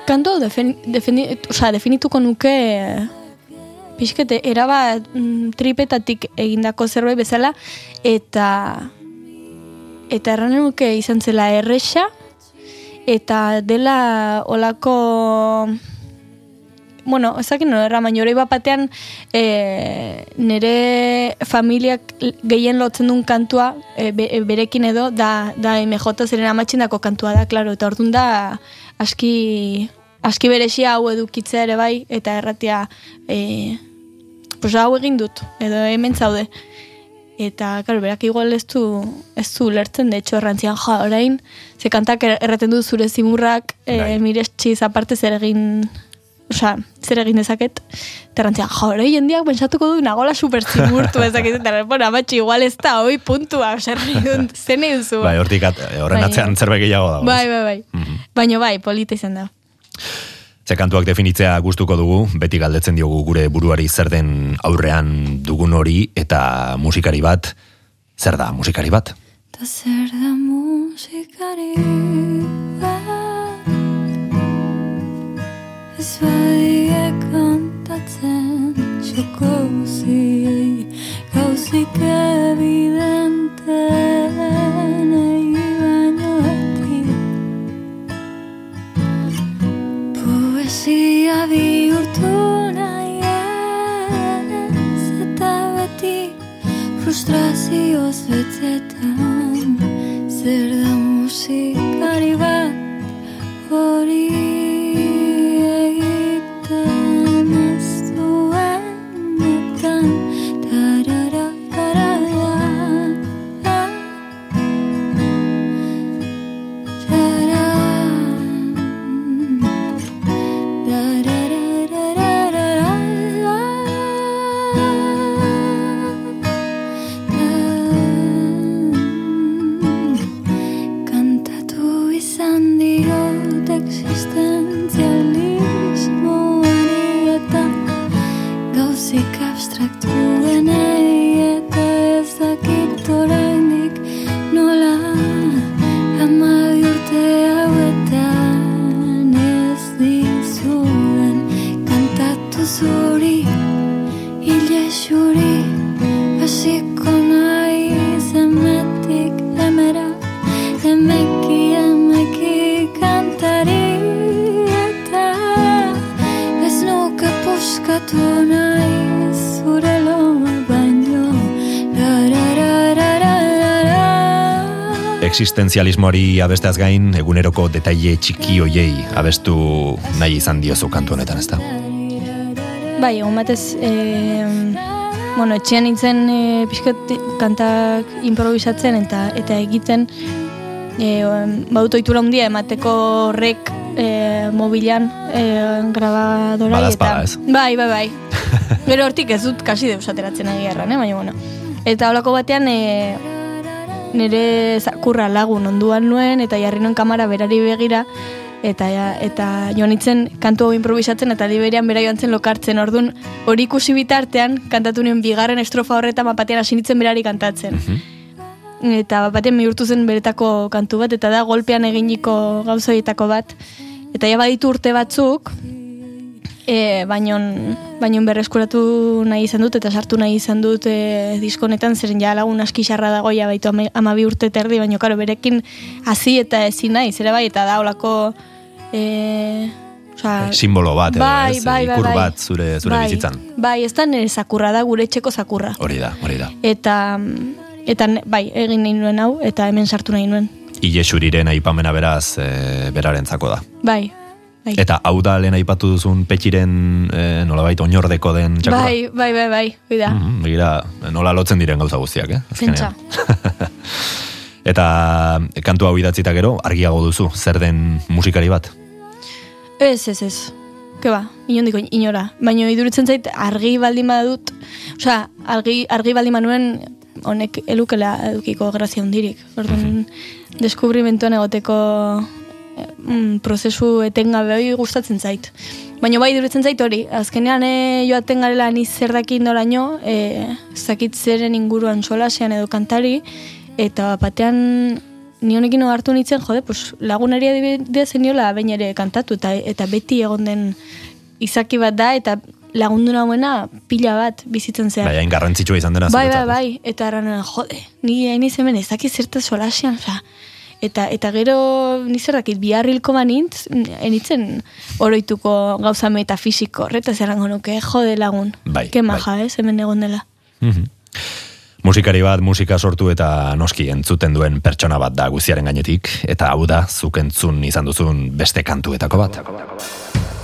Kantu defini, defini, osea, definituko nuke pixkete, erabat mm, tripetatik egindako zerbait bezala, eta eta erranen nuke izan zela erresa, eta dela olako bueno, ezakin no, erra, baina hori bapatean e, nire familiak gehien lotzen duen kantua e, e, berekin edo da, da MJ zeren amatxindako kantua da, klaro, eta orduan da aski, aski beresia hau edukitzea ere bai, eta erratia e, pues hau egin dut, edo hemen zaude. Eta, claro, berak igual ez du, ez du lertzen, de hecho, errantzian, ja, orain, ze kantak er- erraten du zure zimurrak, e, Bai. mirestsiz aparte zer egin, osea, zer egin dezaket, ja, orain jendiak pensatuko du nagola super zimurtu dezaket, eta, bueno, amatxi, igual ez da, hoi puntua, osea, zen nahi duzu. Bai, hortik at, horren Bai. atzean zerbait gehiago dago. bai, bai, bai. Mhm. Baina bai, polita izan da. Ze kantuak definitzea gustuko dugu, beti galdetzen diogu gure buruari zer den aurrean dugun hori eta musikari bat zer da musikari bat? Ta zer da musikari Ez badie kantatzen Txoko guziei Gauzik evidente Nahi baino Poesia bihurtu nahi ez Eta beti Zer da musikari bat hori Existenzialismoari abesteaz gain, eguneroko detaile txiki hoiei abestu nahi izan diozu kantu honetan, ezta? Bai, egun batez, e, bueno, etxean nintzen e, pixkat kantak improvisatzen eta eta egiten e, bauto itura handia emateko horrek e, mobilan e, grabadora ez? Bai, bai, bai. Gero hortik ez dut kasi deus ateratzen egia erran, eh? baina bueno. Eta holako batean e, nire zakurra lagun onduan nuen eta jarri nuen kamara berari begira eta eta joan nintzen kantu hau improvisatzen eta diberian bera joan zen lokartzen. Ordun hori ikusi bitartean kantatu nuen bigarren estrofa horretan bapatean hasi nintzen berari kantatzen. Eta bapatean bihurtu zen beretako kantu bat eta da golpean eginiko gauzoietako bat. Eta ja baditu urte batzuk E, baino, baino berreskuratu nahi izan dut eta sartu nahi izan dut e, diskonetan zeren ja lagun aski xarra dago ja baitu ama, amabi urte terdi, baino karo berekin hasi eta ezin nahi, zere bai, eta da olako e, osea, Simbolo bat, edo, bai, ez? bai, bai, ikur bai. bat zure, zure bai, bizitzan. Bai, ez da nire zakurra da, gure etxeko zakurra. Hori da, hori da. Eta, eta bai, egin nahi nuen hau, eta hemen sartu nahi nuen. Ile xuriren aipamena beraz e, berarentzako da. Bai, bai. Eta hau da lehen aipatu duzun petxiren e, nolabait oinordeko den txakurra. Bai, bai, bai, bai, bai da. Mhm, begira, nola lotzen diren gauza guztiak, eh? azkenean. Pentsa. Eta kantu hau idatzita gero, argiago duzu, zer den musikari bat? Ez, ez, ez. Ke ba, inondiko inora. Baina iduritzen zait argi baldin badut, osea, argi, argi baldin manuen honek elukela edukiko grazia hundirik. Orduan, deskubrimentuan egoteko eh, mm, prozesu etengabe hori gustatzen zait. Baina bai iduritzen zait hori, azkenean e, joaten garela ni zer dakit noraino, e, zakit zeren inguruan solasean edo kantari, eta batean ni honekin hartu nintzen, jode, pues, lagunari adibidez zeniola bain ere kantatu, eta, eta beti egon den izaki bat da, eta lagundu nauena pila bat bizitzen zehar. Bai, hain garrantzitsua izan dena Bai, bai, bai, eta aranen, jode, ni hain izemen ez dakit zerta solasean, oza, eta, eta gero, ni zer dakit, biharrilko banintz, enitzen oroituko gauza metafisiko, horreta zerango nuke, jode lagun, Bai, ke bai. maja, ez, hemen egon dela. Mhm. Musikari bat musika sortu eta noski entzuten duen pertsona bat da guziaren gainetik, eta hau da, zuk entzun izan duzun beste kantuetako bat. Lana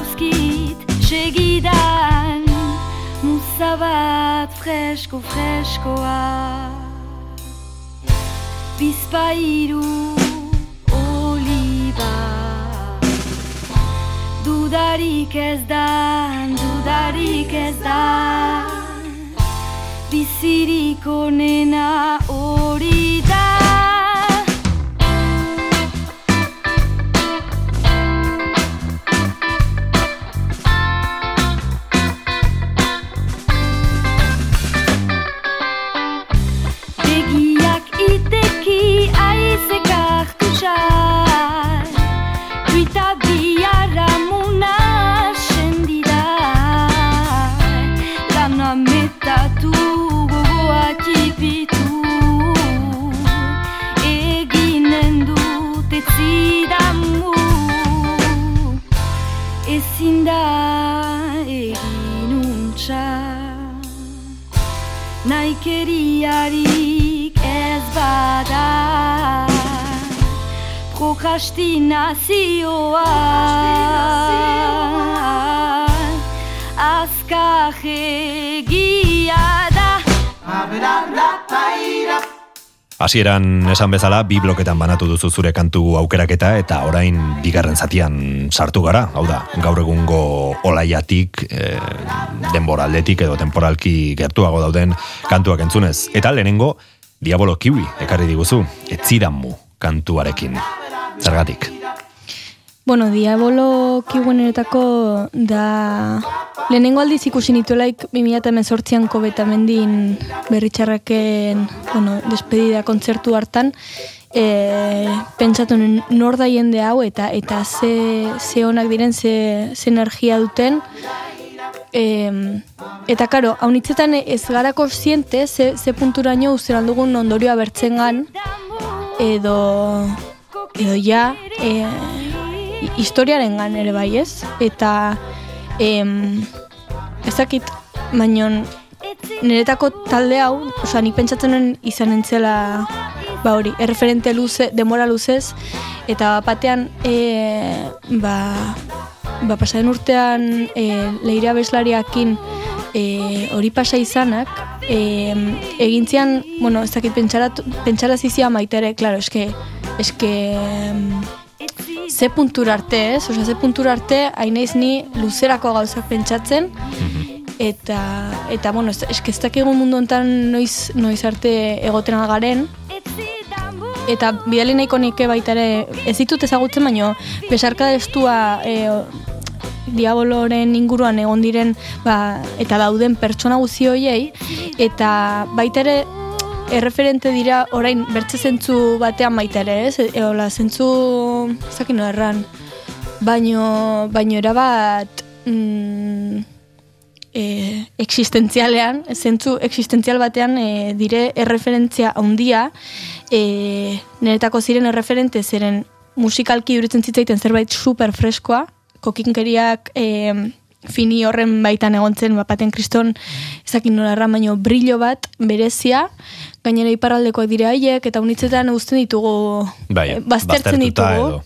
zauzkit segidan Muza bat fresko freskoa Bizpairu oliba Dudarik ez dan, dudarik ez dan Bizirik onena hori Naikeriarik ez bada. Prokrastinazioa. Azkar egia da Hasieran esan bezala, bi bloketan banatu duzu zure kantu aukeraketa eta orain bigarren zatian sartu gara. Hau da, gaur egungo olaiatik, e, denboraldetik edo temporalki gertuago dauden kantuak entzunez. Eta lehenengo, Diabolo Kiwi ekarri diguzu, etzidanmu kantuarekin. Zergatik. Bueno, Diabolo kibuenetako da lehenengo aldiz ikusi nituelaik 2018an kobetamendin berritxarraken, bueno, despedida kontzertu hartan, e, pentsatu nor da jende hau eta eta ze, ze onak diren, ze, ze energia duten, E, eta karo, haunitzetan ez gara kontziente ze, ze punturaino uzeran dugun ondorioa bertzen gan, edo, edo ja, e, historiaren gan ere bai ez, eta em, ezakit, baino niretako talde hau, osea, nik pentsatzen nuen izan entzela, ba hori, erreferente luze, demora luzez, eta batean, e, ba, ba pasaren urtean e, leira beslariakin e, hori pasa izanak, e, egintzian, bueno, ez dakit pentsaratu- pentsarazizia maitere, claro, eske, eske, ze puntura arte, ez? Osea, ze puntura arte, hainaiz ni luzerako gauzak pentsatzen, eta, eta bueno, ez, eske ez dakigu mundu honetan noiz, noiz arte egoten garen, eta bidali nahiko nike baita ere, ez ditut ezagutzen, baino, besarka estua e, diaboloren inguruan egon diren ba, eta dauden pertsona guzi hoiei eta baita ere erreferente dira orain bertze zentzu batean baita ere, ez? E, hola, zentzu zakin erran. Baino, baino erabat mm, e, existentzialean, zentzu existentzial batean e, dire erreferentzia handia e, niretako ziren erreferente zeren musikalki duritzen zitzaiten zerbait super freskoa, kokinkeriak e, fini horren baitan egontzen bapaten kriston ezakin nola erran, baino brillo bat berezia, gainera iparraldekoak dire haiek, eta unitzetan uzten ditugu, Bai, e, baztertzen ditugu. edo.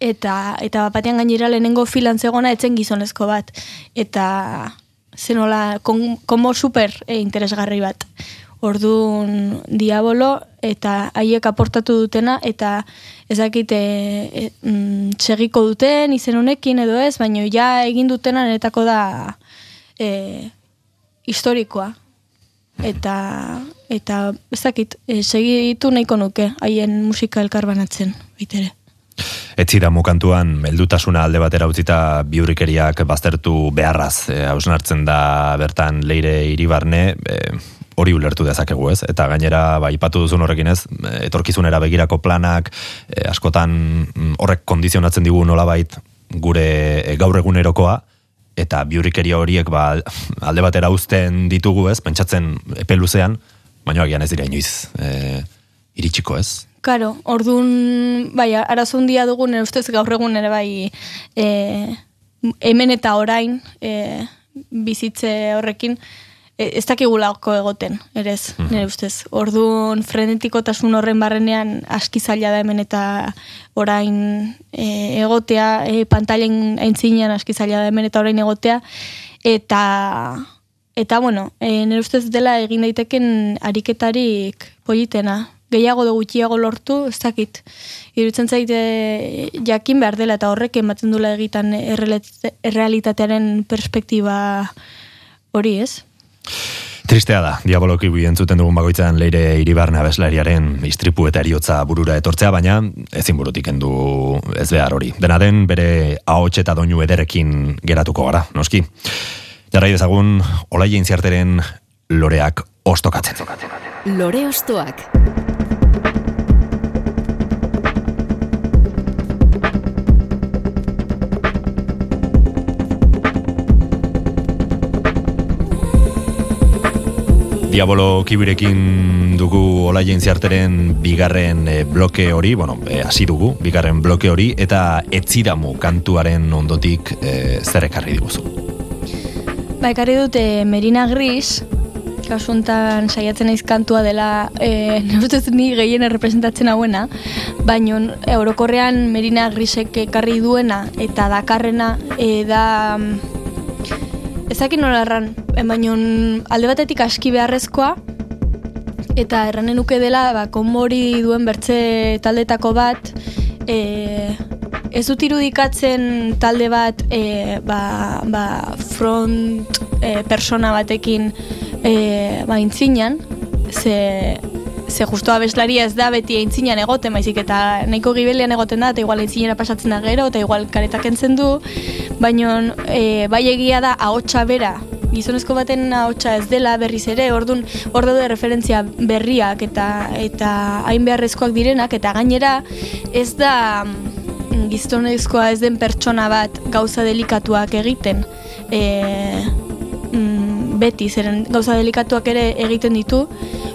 Eta, eta batean gainera lehenengo filan zegona etzen gizonezko bat. Eta zenola, kon, komo super e, interesgarri bat. Orduan diabolo eta haiek aportatu dutena eta ezakit e, e, mm, duten izen honekin edo ez, baino ja egin dutena netako da e, historikoa. Eta eta ezakit, e, segitu nahiko nuke haien musika elkarbanatzen, baitere. Etzira mukantuan, meldutasuna alde batera utzita biurrikeriak baztertu beharraz e, hausnartzen da bertan leire iribarne, e, hori ulertu dezakegu ez, eta gainera ba, ipatu duzun horrekin ez, etorkizunera begirako planak, e, askotan mm, horrek kondizionatzen digu nolabait gure e, gaur egunerokoa, eta biurrikeria horiek ba, alde batera uzten ditugu ez, pentsatzen epe luzean, baina agian ez dira inoiz e, iritsiko ez. Karo, orduan, bai, arazo handia dugun, nire ustez gaur egun ere bai, e, hemen eta orain, e, bizitze horrekin, ez dakigulako egoten, ere ez, nire ustez. Orduan, frenetikotasun horren barrenean aski zaila da hemen eta orain e, egotea, e, pantailen aintzinean aski zaila da hemen eta orain egotea, eta eta bueno, e, nire ustez dela egin daiteken ariketarik politena. Gehiago do gutxiago lortu, ez dakit. Iruditzen zaite jakin behar dela eta horrek ematen dula egitan errealit- errealitatearen perspektiba hori, ez? Tristea da, diaboloki entzuten dugun bakoitzan leire iribarne abeslariaren istripu eta eriotza burura etortzea, baina ezin burutik endu ez behar hori. Dena den bere ahots eta doinu ederekin geratuko gara, noski. Jarrai dezagun, olaien ziarteren loreak ostokatzen. Lore Ostoak. Diabolo kibirekin dugu olaien ziarteren bigarren eh, bloke hori, bueno, eh, hasi dugu, bigarren bloke hori, eta etzidamu kantuaren ondotik eh, zer ekarri diguzu. Ba, ekarri dute Merina Gris, kasu honetan saiatzen naiz kantua dela, e, ustez ni gehien representatzen hauena, baino e, orokorrean Merina Grisek ekarri duena eta dakarrena e, da mm, ezakin nola erran, e, baino alde batetik aski beharrezkoa, eta erranen nuke dela, ba, konbori duen bertze taldetako bat, e, ez dut irudikatzen talde bat e, ba, ba, front e, persona batekin e, ba, intzinan, ze, ze justo abeslaria ez da beti aintzinan egoten, baizik eta nahiko gibelian egoten da, eta igual aintzinera pasatzen da gero, eta igual karetak entzen du, baina e, bai egia da ahotsa bera, gizonezko baten ahotsa ez dela berriz ere, ordun hor daude referentzia berriak eta eta hain beharrezkoak direnak, eta gainera ez da mm, gizonezkoa ez den pertsona bat gauza delikatuak egiten, e, beti, zeren gauza delikatuak ere egiten ditu,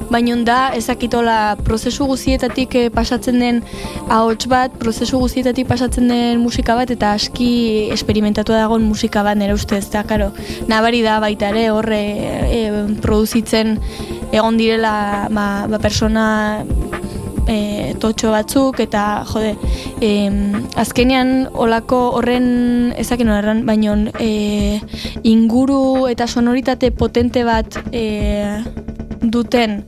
baina da ezakitola prozesu guzietatik eh, pasatzen den ahots bat, prozesu guzietatik pasatzen den musika bat, eta aski esperimentatu dagoen musika bat nire ustez, eta karo, nabari da baita ere horre e, produzitzen egon direla ba, ba persona e, totxo batzuk eta jode em, azkenean olako horren ezakin horren baino e, inguru eta sonoritate potente bat e, duten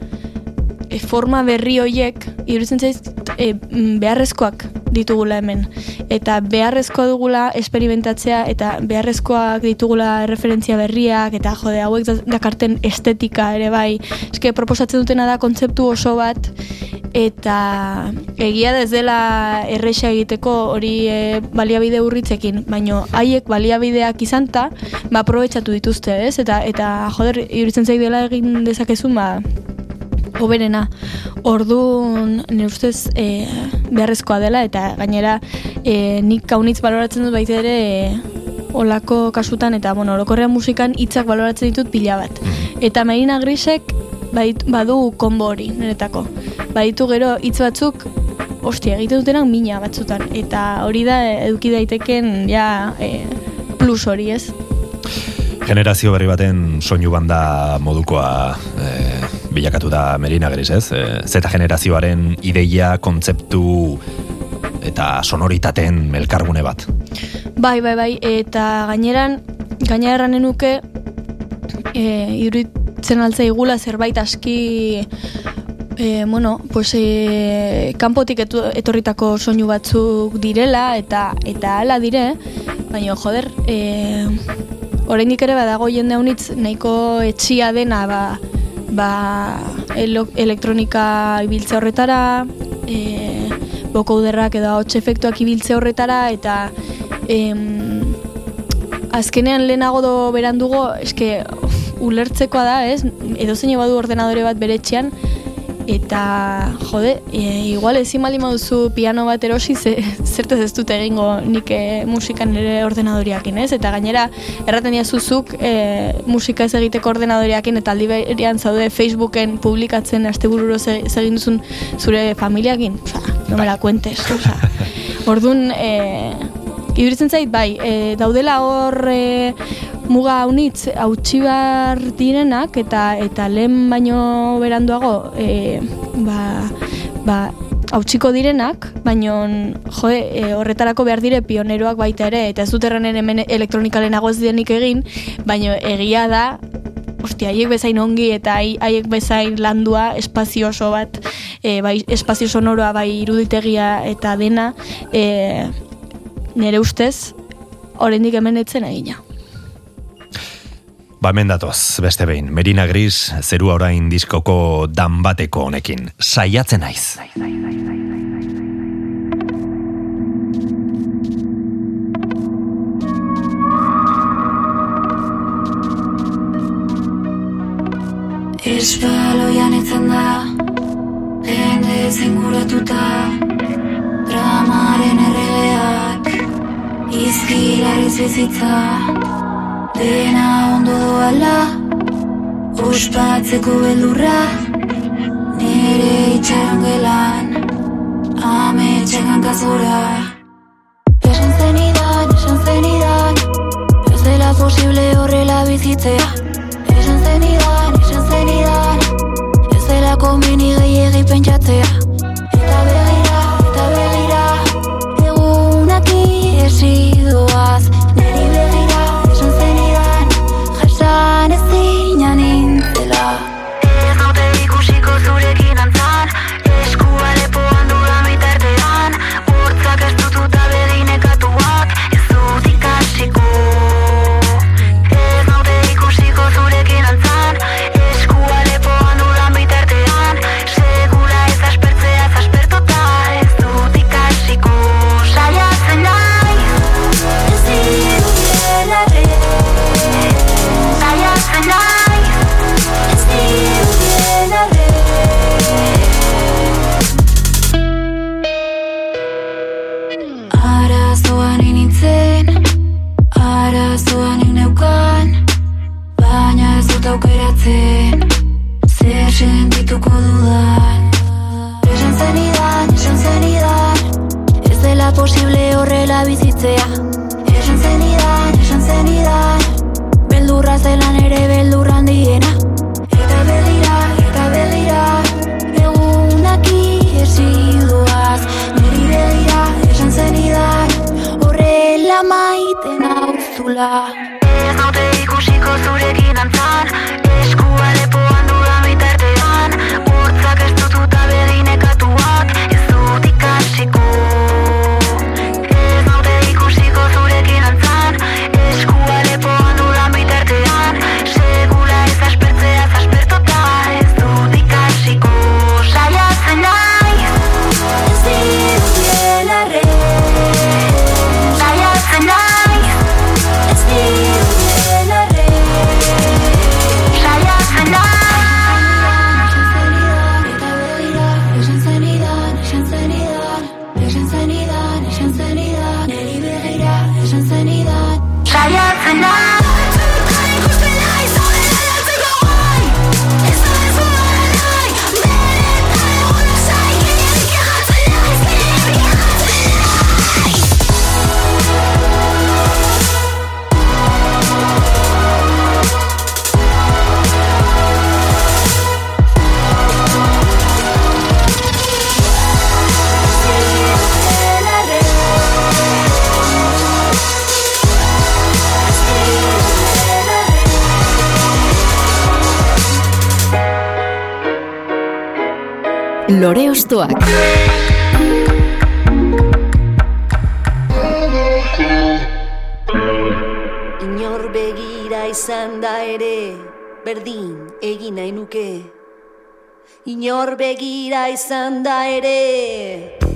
e, forma berri hoiek iruditzen zaiz e, mm, beharrezkoak ditugula hemen eta beharrezkoa dugula esperimentatzea eta beharrezkoak ditugula referentzia berriak eta jode hauek da- dakarten estetika ere bai eske proposatzen dutena da kontzeptu oso bat eta egia da ez dela erresa egiteko hori e, baliabide urritzekin, baino haiek baliabideak izanta, ba aprobetxatu dituzte, ez? Eta eta joder, iruditzen zaik dela egin dezakezun ba hoberena. Orduan, nire ustez e, beharrezkoa dela eta gainera e, nik kaunitz baloratzen dut baita ere e, olako kasutan eta bueno, orokorrean musikan hitzak baloratzen ditut pila bat. Eta Marina Grisek bait, badu konbo hori niretako. Baditu gero hitz batzuk ostia, egiten dutenak mina batzutan eta hori da eduki daiteken ja e, plus hori, ez? Generazio berri baten soinu banda modukoa e, bilakatu da Merina Gris, ez? E, Z generazioaren ideia, kontzeptu eta sonoritaten elkargune bat. Bai, bai, bai, eta gaineran, gainera erranen e, iruditzen altza igula zerbait aski, e, bueno, pues, e, kanpotik etorritako soinu batzuk direla, eta eta hala dire, baina, joder, e, oraindik ere badago jende honitz nahiko etxia dena, ba, ba elektronika ibiltze horretara, e, bokouderrak edo ahots efektuak ibiltze horretara, eta em, azkenean lehenago do berandugo, eske ulertzekoa da, ez? Edo zein badu ordenadore bat bere etxean, eta, jode, e, igual ezin baldin baduzu piano bat erosi, ze, zertez ez dut egingo nik e, musikan nire ordenadoriakin, ez? Eta gainera, erraten diazuzuk e, musika ez egiteko ordenadoriakin, eta aldi berean zaude Facebooken publikatzen astebururo ze, ze egin duzun zure familiakin, oza, no me la cuentes, oza. Orduan, e, Iduritzen zait, bai, e, daudela hor e, muga unitz hautsi behar direnak eta eta lehen baino beranduago e, ba, ba, hautsiko direnak, baino jo, e, horretarako behar dire pioneroak baita ere, eta ez dut erranen hemen elektronikalenago ez denik egin, baino egia da ostia, haiek bezain ongi eta hai- haiek bezain landua espazio oso bat, e, bai, espazio sonoroa bai iruditegia eta dena, e, nire ustez, oraindik hemen etzen egina. Ba, hemen datoz, beste behin, Merina Gris, zerua orain diskoko dan bateko honekin. Saiatzen naiz. Espaloian etzen da Jende zinguratuta Dramaren erregeak Izkilariz bizitza Dena ondo doala Ospatzeko beldurra Nere itxaron gelan Ame txekan kazora. Esan zenidan, esan zenidan Ez dela posible horrela bizitzea. Esan zenidan, esan zenidan Ez dela komeni gehiagi pentsatzea beldurra zelan ere beldurra handiena. Eta begira, eta begira, egunak iesi doaz, niri begira, esan zenidan, horrela maiten auzula. Ez naute ikusiko zurekin antzan, Lore Ostoak. Inor begira izan da ere, berdin egin nahi nuke. Inor begira izan da ere,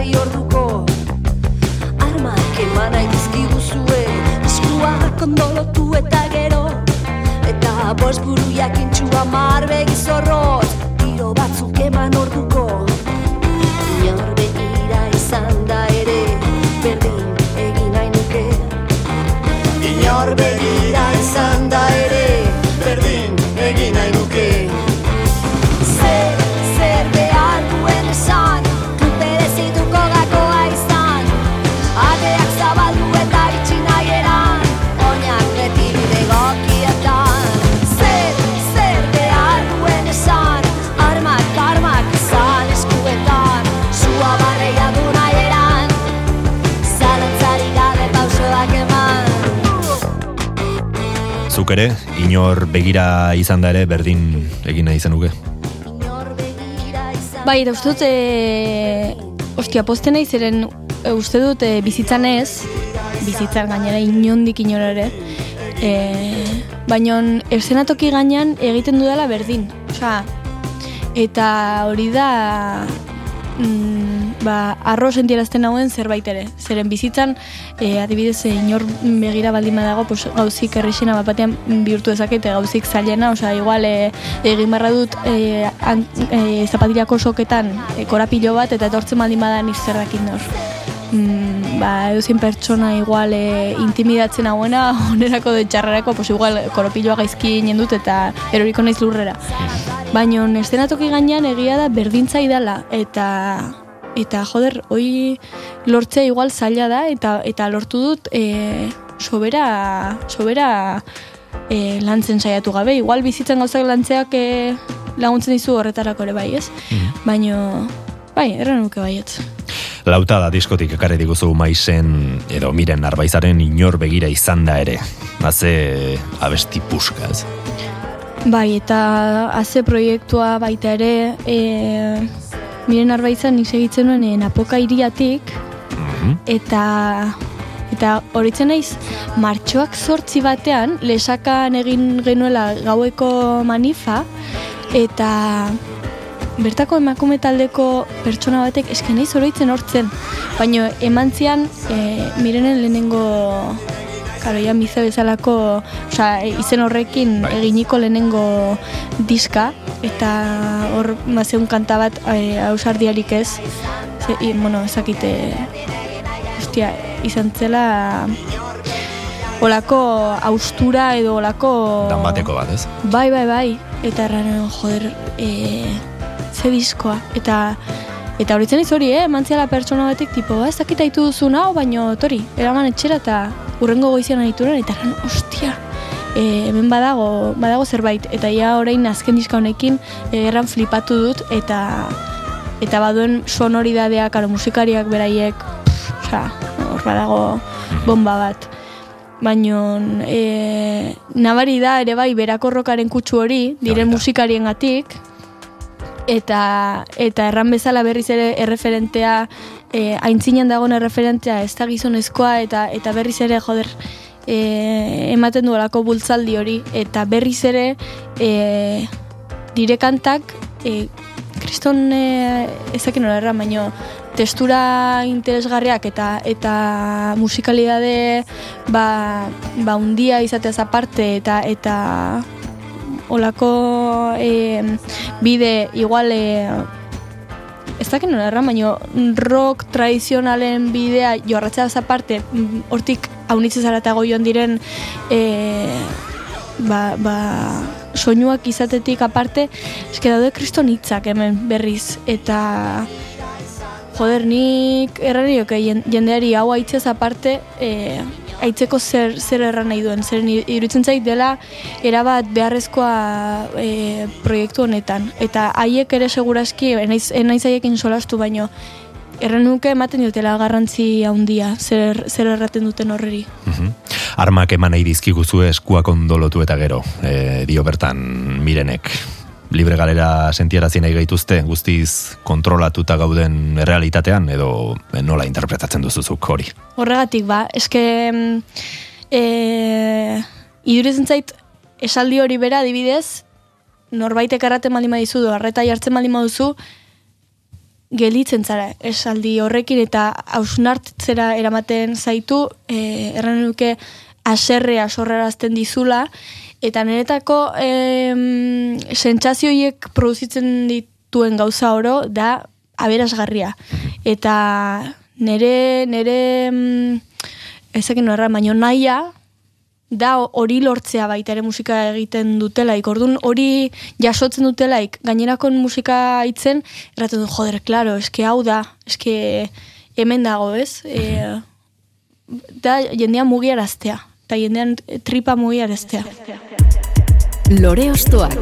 ezarri orduko. Armak eman nahi dizkiguzue eskuak ondolotu eta gero. Eta bost buru jakintxu amar begizorroz tiro batzuk eman orduko. Inor begira izan da ere berdin egin nahi nuke. Inor begira izan da ere zuk ere, inor begira izan da ere berdin egin nahi zenuke. Bai, eta uste dut, e, ostia, posten nahi zeren, e, uste dut e, bizitzan ez, bizitzan gainera inondik inora ere, e, baina eszenatoki gainean egiten dudala berdin. Osea, eta hori da mm, ba, arro sentierazten nagoen zerbait ere. Zeren bizitzan, e, adibidez, inor begira baldin badago, pues, gauzik errexena bat batean bihurtu dezakete, gauzik zailena, osea, igual e, egin barra dut e, an, e, zapatilako soketan e, korapilo bat, eta etortzen baldin badan izerrakin nor. Mm, ba, edozin pertsona igual e, intimidatzen hauena, onerako de txarrarako, pues igual koropiloa gaizki inen dut eta eroriko naiz lurrera. Baina estenatoki gainean egia da berdintza idala eta eta joder, hoi lortzea igual zaila da eta eta lortu dut e, sobera sobera e, lantzen saiatu gabe. Igual bizitzen gauzak lantzeak e, laguntzen dizu horretarako ere bai, ez? Baina bai, erran nuke baiet. Lauta da diskotik ekarri diguzu maizen edo miren arbaizaren inor begira izan da ere. Haze abesti puska, ez? Bai, eta haze proiektua baita ere, e, miren arbaizan nik segitzen nuen e, napoka iriatik, eta eta horitzen naiz martxoak zortzi batean lesakan egin genuela gaueko manifa eta bertako emakume taldeko pertsona batek eske naiz oroitzen hortzen. Baino emantzian e, mirenen lehenengo Karo, ja, mize bezalako, osea, izen horrekin eginiko lehenengo diska, eta hor, mazeun kanta bat, e, ausardiarik ez, ze, i, bueno, ezakite, ostia, izan zela, olako austura edo olako... Dan bateko bat, ez? Bai, bai, bai, eta erran, joder, e, ze diskoa, eta Eta horitzen iz hori, eh? Mantziala pertsona batek, tipo, ez dakit aitu duzu nao, baino, tori, eraman etxera eta urrengo goizian aituran, eta erran, ostia, e, hemen badago, badago zerbait, eta ja orain azken diska honekin e, erran flipatu dut, eta eta baduen sonoridadea, karo, musikariak beraiek, osea, hor badago bomba bat. Baino, e, nabari da ere bai berakorrokaren kutsu hori, diren musikariengatik, eta eta erran bezala berriz ere erreferentea e, aintzinean dagoen erreferentea ez da gizonezkoa eta eta berriz ere joder e, ematen duelako bultzaldi hori. Eta berriz ere e, dire kantak e, kriston e, ezakin nola erran, baino testura interesgarriak eta eta musikalidade ba, ba undia izateaz aparte eta eta olako e, bide igual e, ez dakit nola erran, baina rock tradizionalen bidea joarratzea aparte, mm, hortik haunitze zaratago joan diren e, ba, ba, soinuak izatetik aparte, eske daude kriston hitzak hemen berriz, eta joder, nik erranioke jendeari hau haitzez aparte, e, aitzeko zer, zer erran nahi duen, zer iruditzen zait dela erabat beharrezkoa e, proiektu honetan. Eta haiek ere seguraski, enaiz, enaiz haiekin solastu baino, erran nuke ematen dutela garrantzi handia zer, zer erraten duten horreri. Mhm. Armak eman nahi dizkiguzu eskuak ondolotu eta gero, e, dio bertan mirenek. Libre galera sentiarazi nahi gaituzte, guztiz kontrolatuta gauden realitatean, edo nola interpretatzen duzuzuk hori. Horregatik ba, eske e, idurizen zait esaldi hori bera adibidez, norbaitek erraten baldin badizu du, arreta jartzen baldin baduzu, gelitzen zara esaldi horrekin eta hausnartzera eramaten zaitu, e, erran nuke aserrea sorrerazten dizula, eta niretako em, sentsazioiek produzitzen dituen gauza oro da aberasgarria. Eta nere em, ezakin norra, baino naia, da hori lortzea baita ere musika egiten dutelaik. Orduan hori jasotzen dutelaik gainerako musika hitzen erraten du joder, claro, eske hau da, eske hemen dago, ez? E, da jendean mugiaraztea, eta jendean tripa mugiaraztea. Lore Ostoak.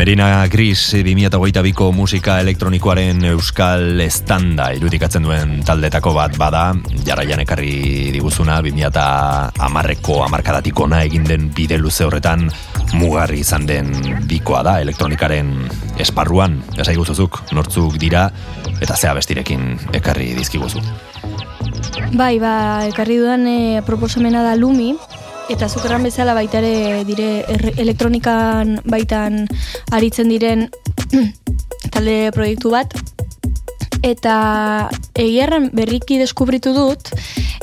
Merina Gris 2008ko musika elektronikoaren euskal estanda irudikatzen duen taldetako bat bada, jarraian ekarri diguzuna 2008ko amarkadatik ona egin den bide luze horretan mugarri izan den bikoa da elektronikaren esparruan, esai guzuzuk, nortzuk dira, eta zea bestirekin ekarri dizkiguzu. Bai, ba, ekarri dudan e, proposamena da Lumi, eta zuk erran bezala baita ere dire erre- elektronikan baitan aritzen diren talde proiektu bat, eta egiarren berriki deskubritu dut,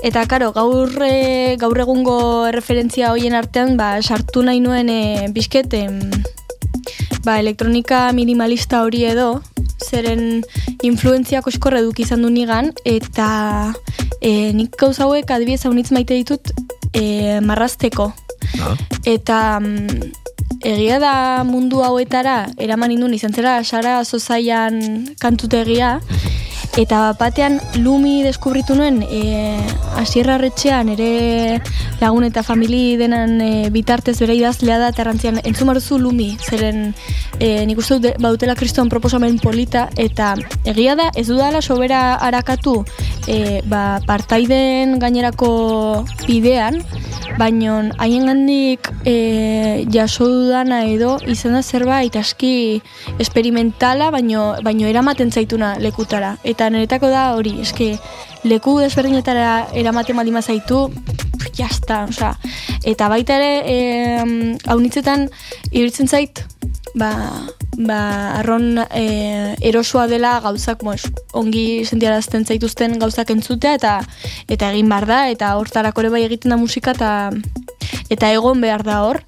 eta karo, gaur, e, gaur egungo referentzia hoien artean, ba, sartu nahi nuen e, bizket, em, ba, elektronika minimalista hori edo, zeren influenziak oskor eduki izan du nigan, eta e, nik gauza hauek adibidez haunitz maite ditut e, marrazteko. Ah. Eta mm, egia da mundu hauetara, eraman indun izan zera Sara Zozaian kantutegia, eta batean Lumi deskubritu nuen e, asierra retxean ere lagun eta famili denan e, bitartez bere idazlea da eta errantzian entzun baduzu Lumi, zeren e, nik uste dut bautela kriston proposamen polita eta egia da ez dudala sobera harakatu e, ba, partaiden gainerako bidean, baino haien gandik e, jaso dudana edo izan da zerbait aski esperimentala, baino, baino eramaten zaituna lekutara. Eta niretako da hori, eske leku desberdinetara eramaten baldin bazaitu, jasta, osea. Eta baita ere, e, haunitzetan, iruditzen zait, ba, ba, arron e, erosoa dela gauzak mos, ongi sentiarazten zaituzten gauzak entzutea eta eta egin behar da eta hortarako ere bai egiten da musika eta eta egon behar da hor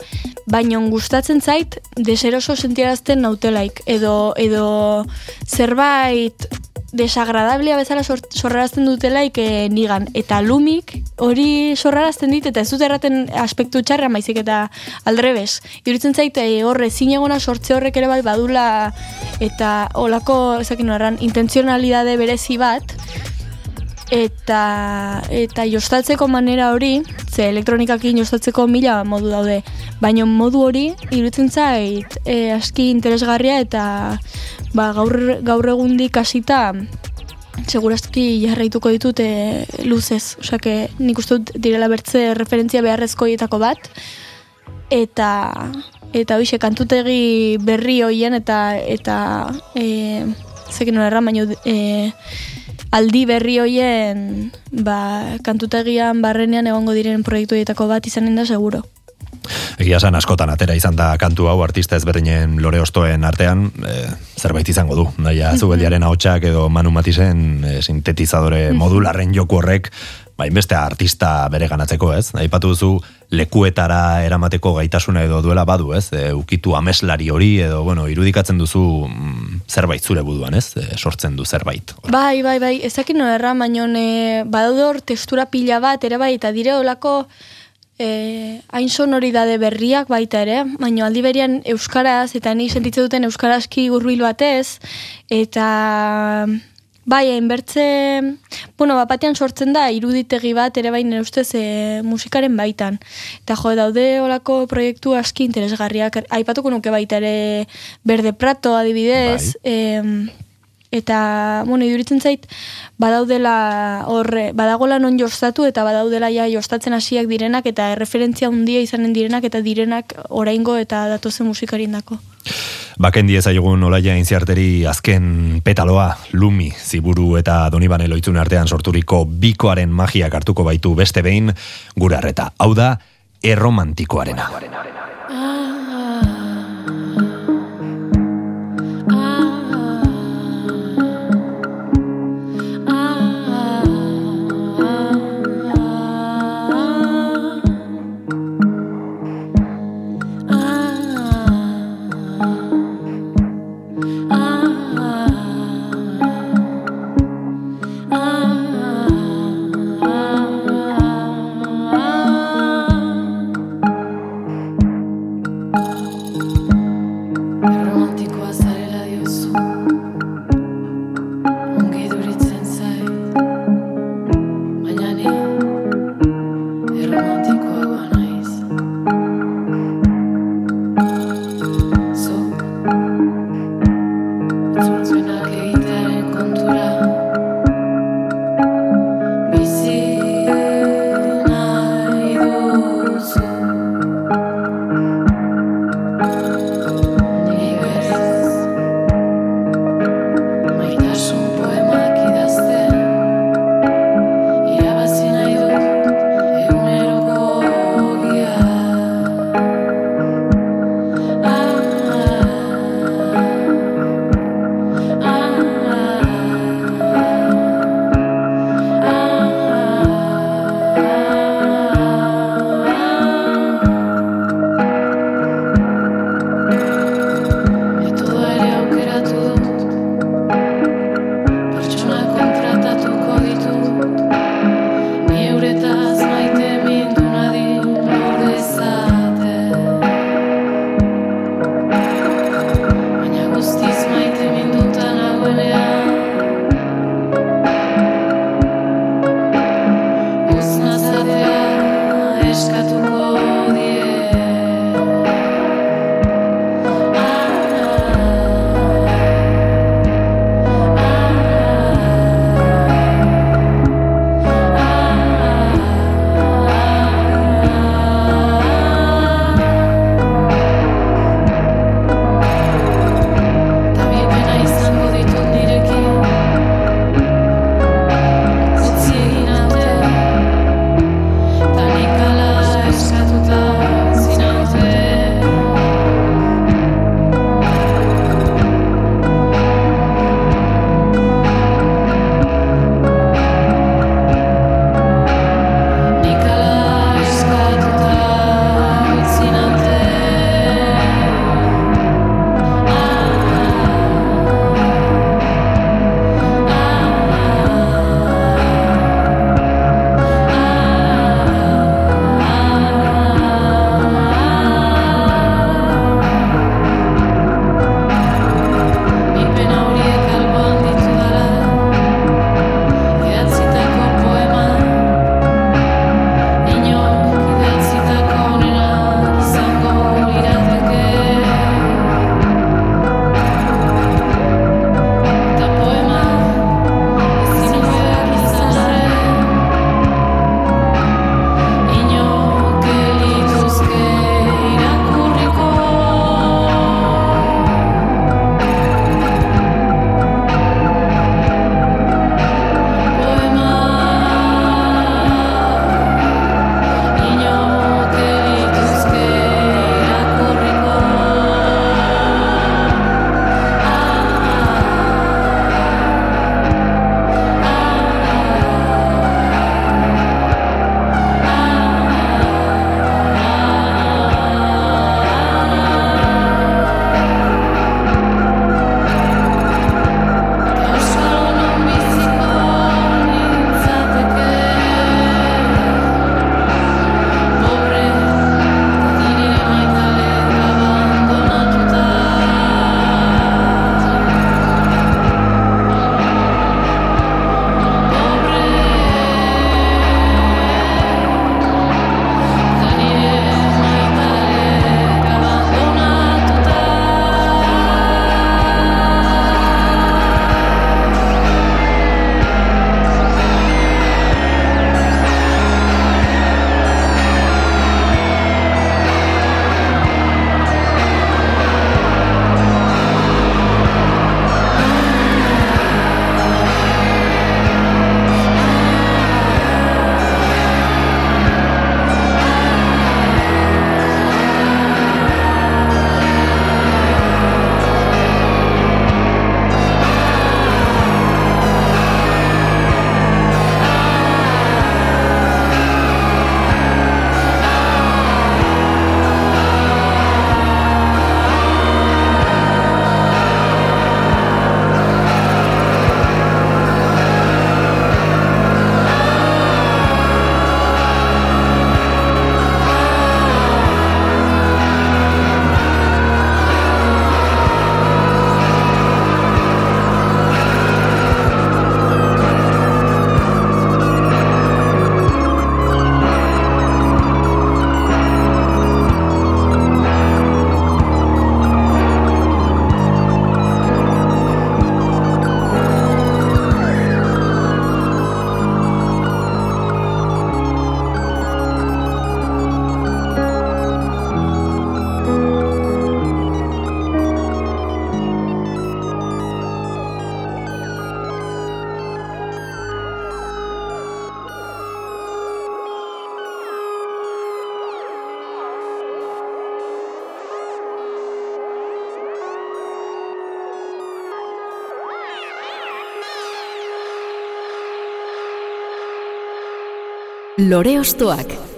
baino gustatzen zait deseroso sentiarazten nautelaik edo edo zerbait desagradablia bezala sor, sorrarazten dutelaik e, nigan. Eta lumik hori sorrarazten dit, eta ez dut erraten aspektu txarra maizik eta aldrebes. Iruditzen zait e, horre zinegona sortze horrek ere bai badula eta olako ezakin horran intentzionalidade berezi bat, eta eta jostatzeko manera hori, ze elektronikakin jostatzeko mila modu daude, baina modu hori iruditzen zait e, aski interesgarria eta ba, gaur, gaur egundik hasita segurazki jarraituko ditut e, luzez, osake nik uste dut direla bertze referentzia beharrezkoietako bat. Eta eta hoxe kantutegi berri hoien eta eta e, zekin erran, baina e, aldi berri hoien ba, kantutegian barrenean egongo diren proiektuetako bat izanen da seguro. Egia esan askotan atera izan da kantu hau artista ezberdinen lore ostoen artean, e, zerbait izango du. Naia, zubeldiaren ahotsak edo Manu Matisen e, sintetizadore modularren joku horrek, ba, inbeste artista bere ganatzeko, ez? Aipatu duzu lekuetara eramateko gaitasuna edo duela badu, ez? E, ukitu ameslari hori edo, bueno, irudikatzen duzu mm, zerbait zure buduan, ez? E, sortzen du zerbait. Bai, bai, bai, ezakin no erra, baino e, badaude hor testura pila bat, ere bai, eta dire olako e, hain sonoridade berriak baita ere, baino aldi berian euskaraz, eta ni sentitzen duten euskarazki hurbil batez, eta bai, hainbertze, bueno, bapatean sortzen da iruditegi bat ere bain ustez e, musikaren baitan. Eta jo, daude olako proiektu aski interesgarriak, aipatuko nuke baita ere Berde Prato adibidez, em, eta, bueno, iduritzen zait, badaudela horre, badagola non jostatu eta badaudela ja jostatzen hasiak direnak eta erreferentzia handia izanen direnak eta direnak oraingo eta datozen musikarindako. Bakendi ezaiogun olaia inziarteri azken petaloa, lumi, ziburu eta donibane loitzun artean sorturiko bikoaren magiak hartuko baitu beste behin, gure arreta. Hau da, erromantikoarena. Lore Ostoak.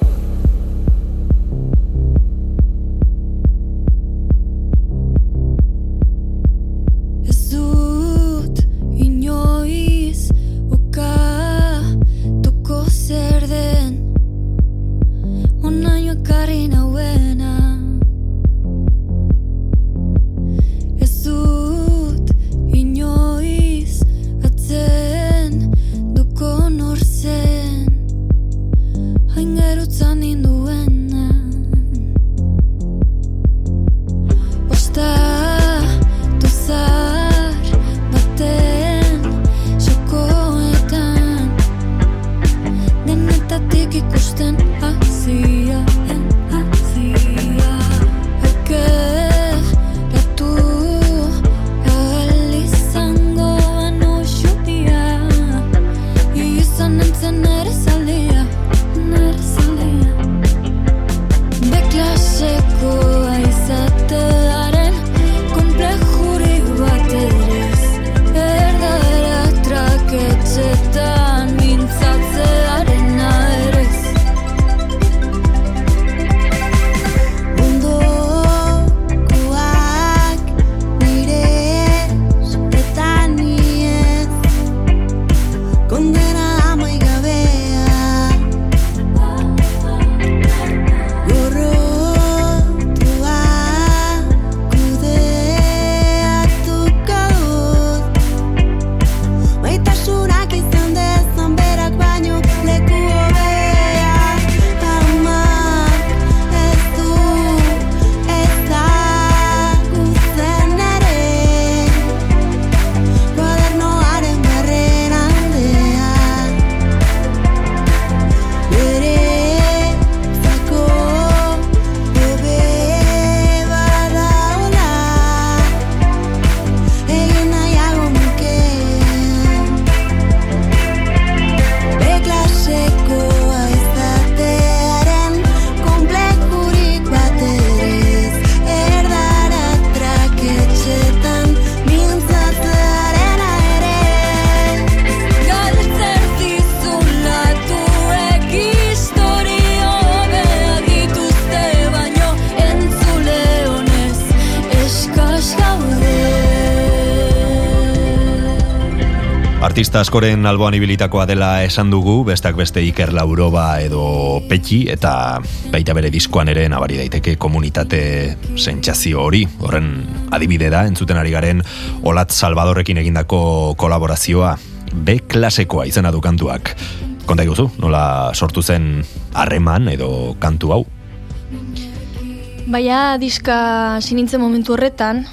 Artista askoren alboan ibilitakoa dela esan dugu, bestak beste Iker Lauroba edo Petxi, eta baita bere diskoan ere nabari daiteke komunitate sentsazio hori, horren adibide da, entzuten ari garen Olat Salvadorrekin egindako kolaborazioa, B klasekoa izena du kantuak. Konta iguzu, nola sortu zen harreman edo kantu hau? Baina diska sinintzen momentu horretan,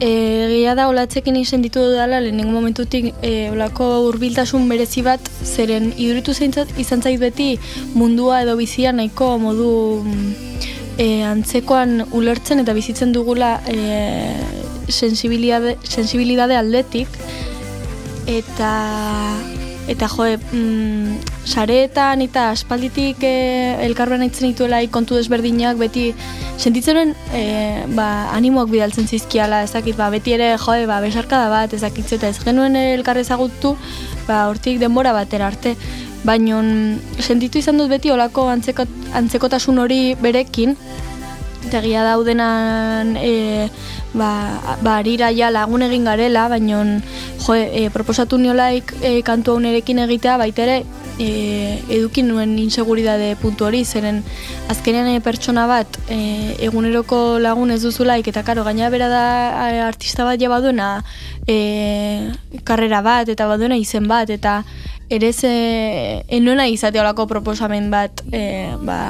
egia da olatzekin izen ditu dudala lehenengo momentutik e, olako hurbiltasun berezi bat, zeren iduritu zeintzat izan zait beti mundua edo bizia nahiko modu e, antzekoan ulertzen eta bizitzen dugula e, sensibilidade, sensibilidade aldetik. Eta eta jo, mm, sareetan eta aspalditik e, elkarben aitzen dituela kontu desberdinak beti sentitzenen e, ba, animoak bidaltzen zizkiala, ezakit, ba, beti ere jo, ba, besarkada bat, ezakitze eta ez genuen elkar ezagutu, ba, hortik denbora batera arte. Baina sentitu izan dut beti olako antzeko, antzekotasun hori berekin, eta daudenan e, ba, ba arira ja lagun egin garela, baina jo, e, proposatu niolaik e, kantu haunerekin egitea baita ere e, edukin nuen inseguridade puntu hori, zeren azkenean e, pertsona bat e, eguneroko lagun ez duzulaik, eta karo, gaina bera da artista bat ja baduena e, karrera bat, eta baduena izen bat, eta ere ze enona izate olako proposamen bat e, ba,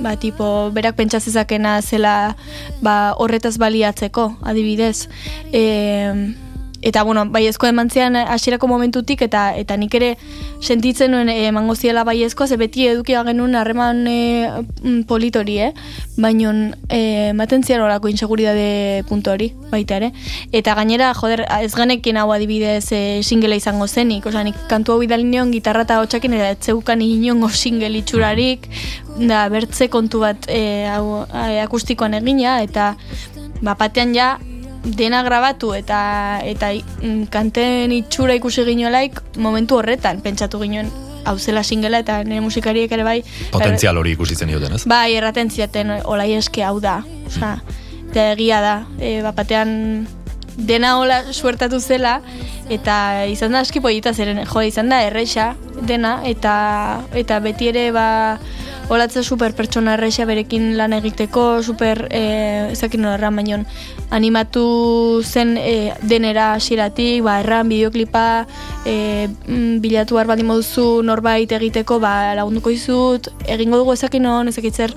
ba, tipo, berak pentsa zezakena zela ba, horretaz baliatzeko, adibidez. E, eta, bueno, baiezko emantzean hasierako momentutik, eta eta nik ere sentitzen nuen eh, emango ziela baiezkoa, ze beti edukia genuen harreman e, politori, eh? Baina ematen zian horako inseguridade puntu hori, baita ere. Eta gainera, joder, ez genekin hau adibidez e, singela izango zenik, osea, nik kantu hau bidali nion gitarra eta hotxakin, eta ez zeukan inongo single itxurarik, da, bertze kontu bat e, hau, akustikoan egina, eta bapatean ja, dena grabatu eta eta mm, kanten itxura ikusi ginolaik momentu horretan pentsatu ginen hau zela singela eta nire musikariek ere bai Potentzial hori ikusi zen dioten, ez? Bai, erraten ziaten, olai eske hau da. Osa, eta egia da, e, bat batean dena hola suertatu zela, eta izan da aski polita zeren, jo, izan da erresa dena, eta eta beti ere ba, olatze super pertsona erresa berekin lan egiteko, super, e, ezakin nola erran baino, animatu zen e, denera hasieratik, ba, erran bideoklipa, e, bilatu behar baldin moduzu norbait egiteko, ba, lagunduko izut, egingo dugu ezakin non, ezakitzer,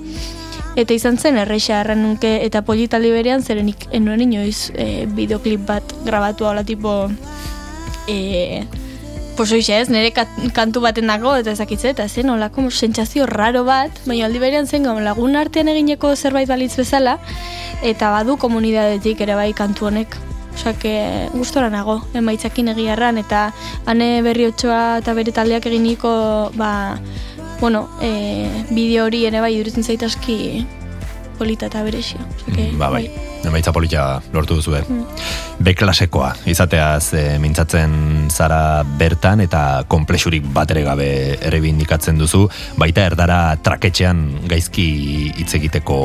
Eta izan zen erresa erran nuke eta politaldi berean zeren ik enuen inoiz e, bideoklip bat grabatu hola tipo e, pues oixe ez, nire kantu baten dago eta ezakitze eta zen olako sentsazio raro bat, baina aldi berean zen gau, lagun artean egineko zerbait balitz bezala eta badu komunidadetik ere bai kantu honek. Osa, que gustora nago, emaitzakin egiarran, eta ane berri otsoa eta bere taldeak eginiko, ba, bueno, e, bideo hori ere bai iruditzen zait aski polita eta. Osea, que, Ba, bai. Emaitza polita lortu duzu, B-klasekoa, izateaz e, mintzatzen zara bertan eta konplexurik bat ere gabe errebindikatzen duzu, baita erdara traketxean gaizki hitz egiteko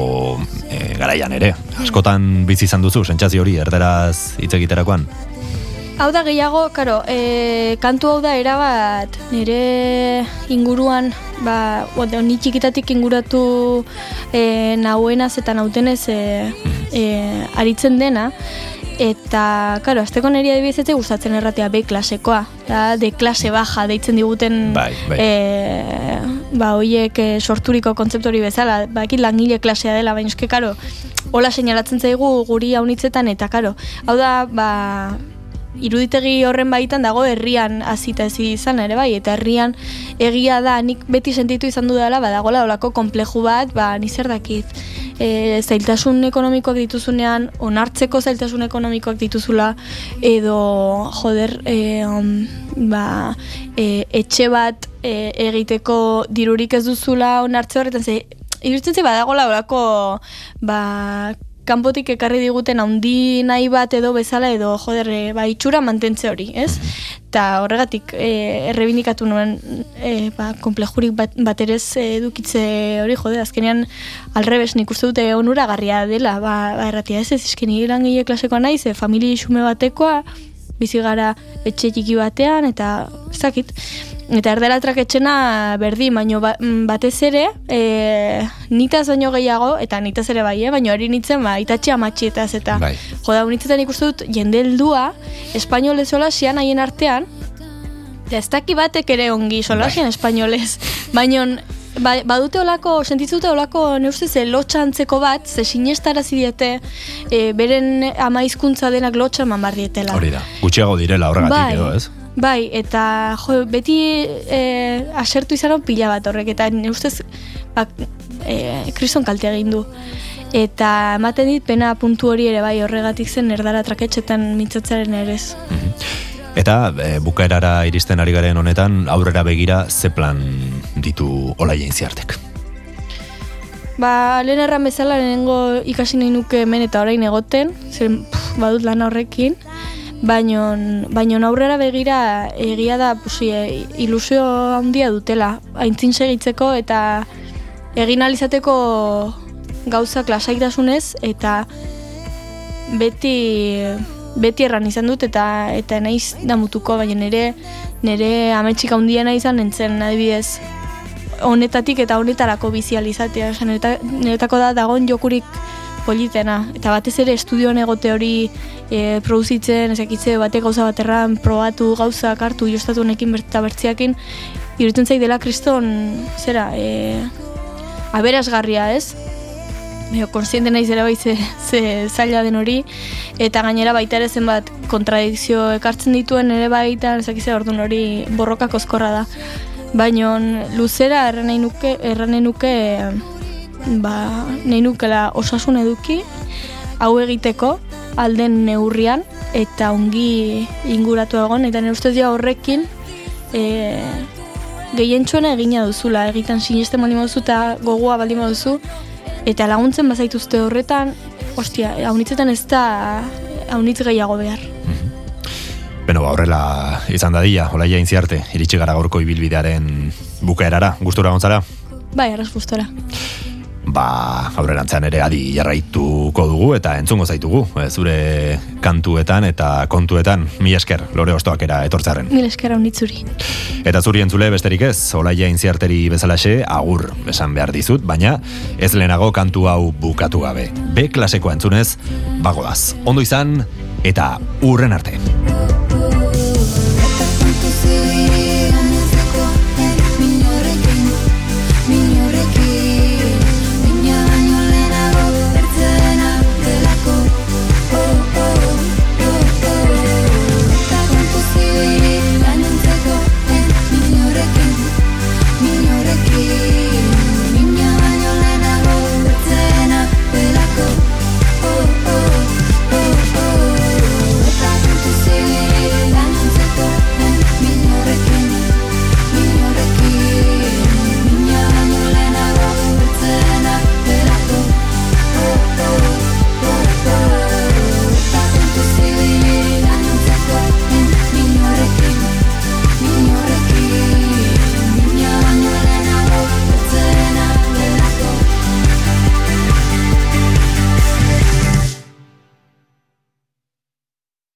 e, garaian ere. Askotan bizi izan duzu, sentsazio hori erdaraz hitz egiterakoan? Hau da gehiago, karo, e, kantu hau da erabat nire inguruan, ba, bueno, ni txikitatik inguratu e, nauenaz eta nautenez e, e, aritzen dena, eta, karo, azteko niri adibidez ez gustatzen erratea B klasekoa, da, de klase baja deitzen diguten Bai, bai. E, ba, hoiek e, sorturiko kontzeptori bezala, bakit langile klasea dela, baina eske, karo, hola seinalatzen zaigu guri haunitzetan, eta, karo, hau da, ba, iruditegi horren baitan dago herrian hasita ez izan ere bai, eta herrian egia da nik beti sentitu izan dudala badagola olako konpleju bat, ba, ni zer dakit, e, zailtasun ekonomikoak dituzunean, onartzeko zailtasun ekonomikoak dituzula, edo, joder, e, um, ba, e, etxe bat e, egiteko dirurik ez duzula onartze horretan, ze, iruditzen ze badagola olako, ba, kanpotik ekarri diguten handi nahi bat edo bezala edo joder e, ba, itxura mantentze hori, ez? Eta horregatik e, errebindikatu nuen e, ba, komplejurik bat, baterez edukitze hori jode, azkenean alrebes nik uste dute onuragarria dela, ba, ba erratia ez ez, eskeni langile klasekoa naiz, e, familia xume batekoa, bizi gara etxe txiki batean, eta ez dakit. Eta erdera traketxena berdin, baino ba, mm, batez ere, e, nitaz baino gehiago, eta nitaz ere bai, eh? baino hori nitzen, ba, itatxe amatxietaz, eta Bai. joda, unitzetan ikustu dut, jende heldua, espainolez solasian haien artean, eta ez daki batek ere ongi solasian espainolez, baino ba, badute olako, sentitzute olako neustez lotxantzeko bat, ze sinestarazi diete, e, beren ama hizkuntza denak lotxan man bar dietela. Hori da, gutxiago direla horregatik Bai. edo, ez? Bai, eta jo, beti e, asertu izan pila bat horrek, eta nire ustez ba, e, kriston kalte egin du. Eta ematen dit pena puntu hori ere bai horregatik zen erdara traketxetan mintzatzaren ere ez. Eta e, bukaerara iristen ari garen honetan, aurrera begira ze plan ditu olaien ziartek. Ba, lehen erran bezala lehenengo ikasi nahi nuke hemen eta orain egoten, zer badut lan horrekin, baino, baino aurrera begira egia da pusi, e, ilusio handia dutela, aintzin segitzeko eta egin alizateko gauzak lasaitasunez eta beti beti erran izan dut eta eta naiz damutuko, baina nire nire ametxik handiena izan nintzen adibidez honetatik eta honetarako bizializatea, nireta, niretako da dagoen jokurik politena, eta batez ere estudioan egote hori e, produzitzen, ezakitze batek gauza baterran probatu gauzak hartu jostatu honekin berta bertziakin, iruditzen zait dela kriston, zera, e, aberasgarria ez? Beo, konsiente naiz ere bai ze, zaila den hori, eta gainera baita ere zenbat kontradikzio ekartzen dituen ere baita, ezakitze orduan hori borroka kozkorra da. Baina luzera erran nahi nuke, erran nahi nuke ba, nahi nukela osasun eduki hau egiteko alden neurrian eta ongi inguratu egon. Eta nire ustez horrekin e, gehientsuena egina duzula. Egiten sinesten baldin baduzu eta gogoa baldin baduzu. Eta laguntzen bazaituzte horretan ostia, haunitzetan ez da haunitz gehiago behar Beno, ba, horrela izan dadila, olaia intziarte, iritsi gara gaurko ibilbidearen bukaerara, gustura gontzara? Bai, arras gustora. Ba, aurrerantzean ere adi jarraituko dugu eta entzungo zaitugu, eh, zure kantuetan eta kontuetan, mi esker, lore ostoak era etortzaren. Mil eskera unitzuri. Eta zuri entzule besterik ez, olaia intziarteri bezalaxe, agur esan behar dizut, baina ez lehenago kantu hau bukatu gabe. B klasekoa entzunez, bagoaz. Ondo izan, Eta urren arte.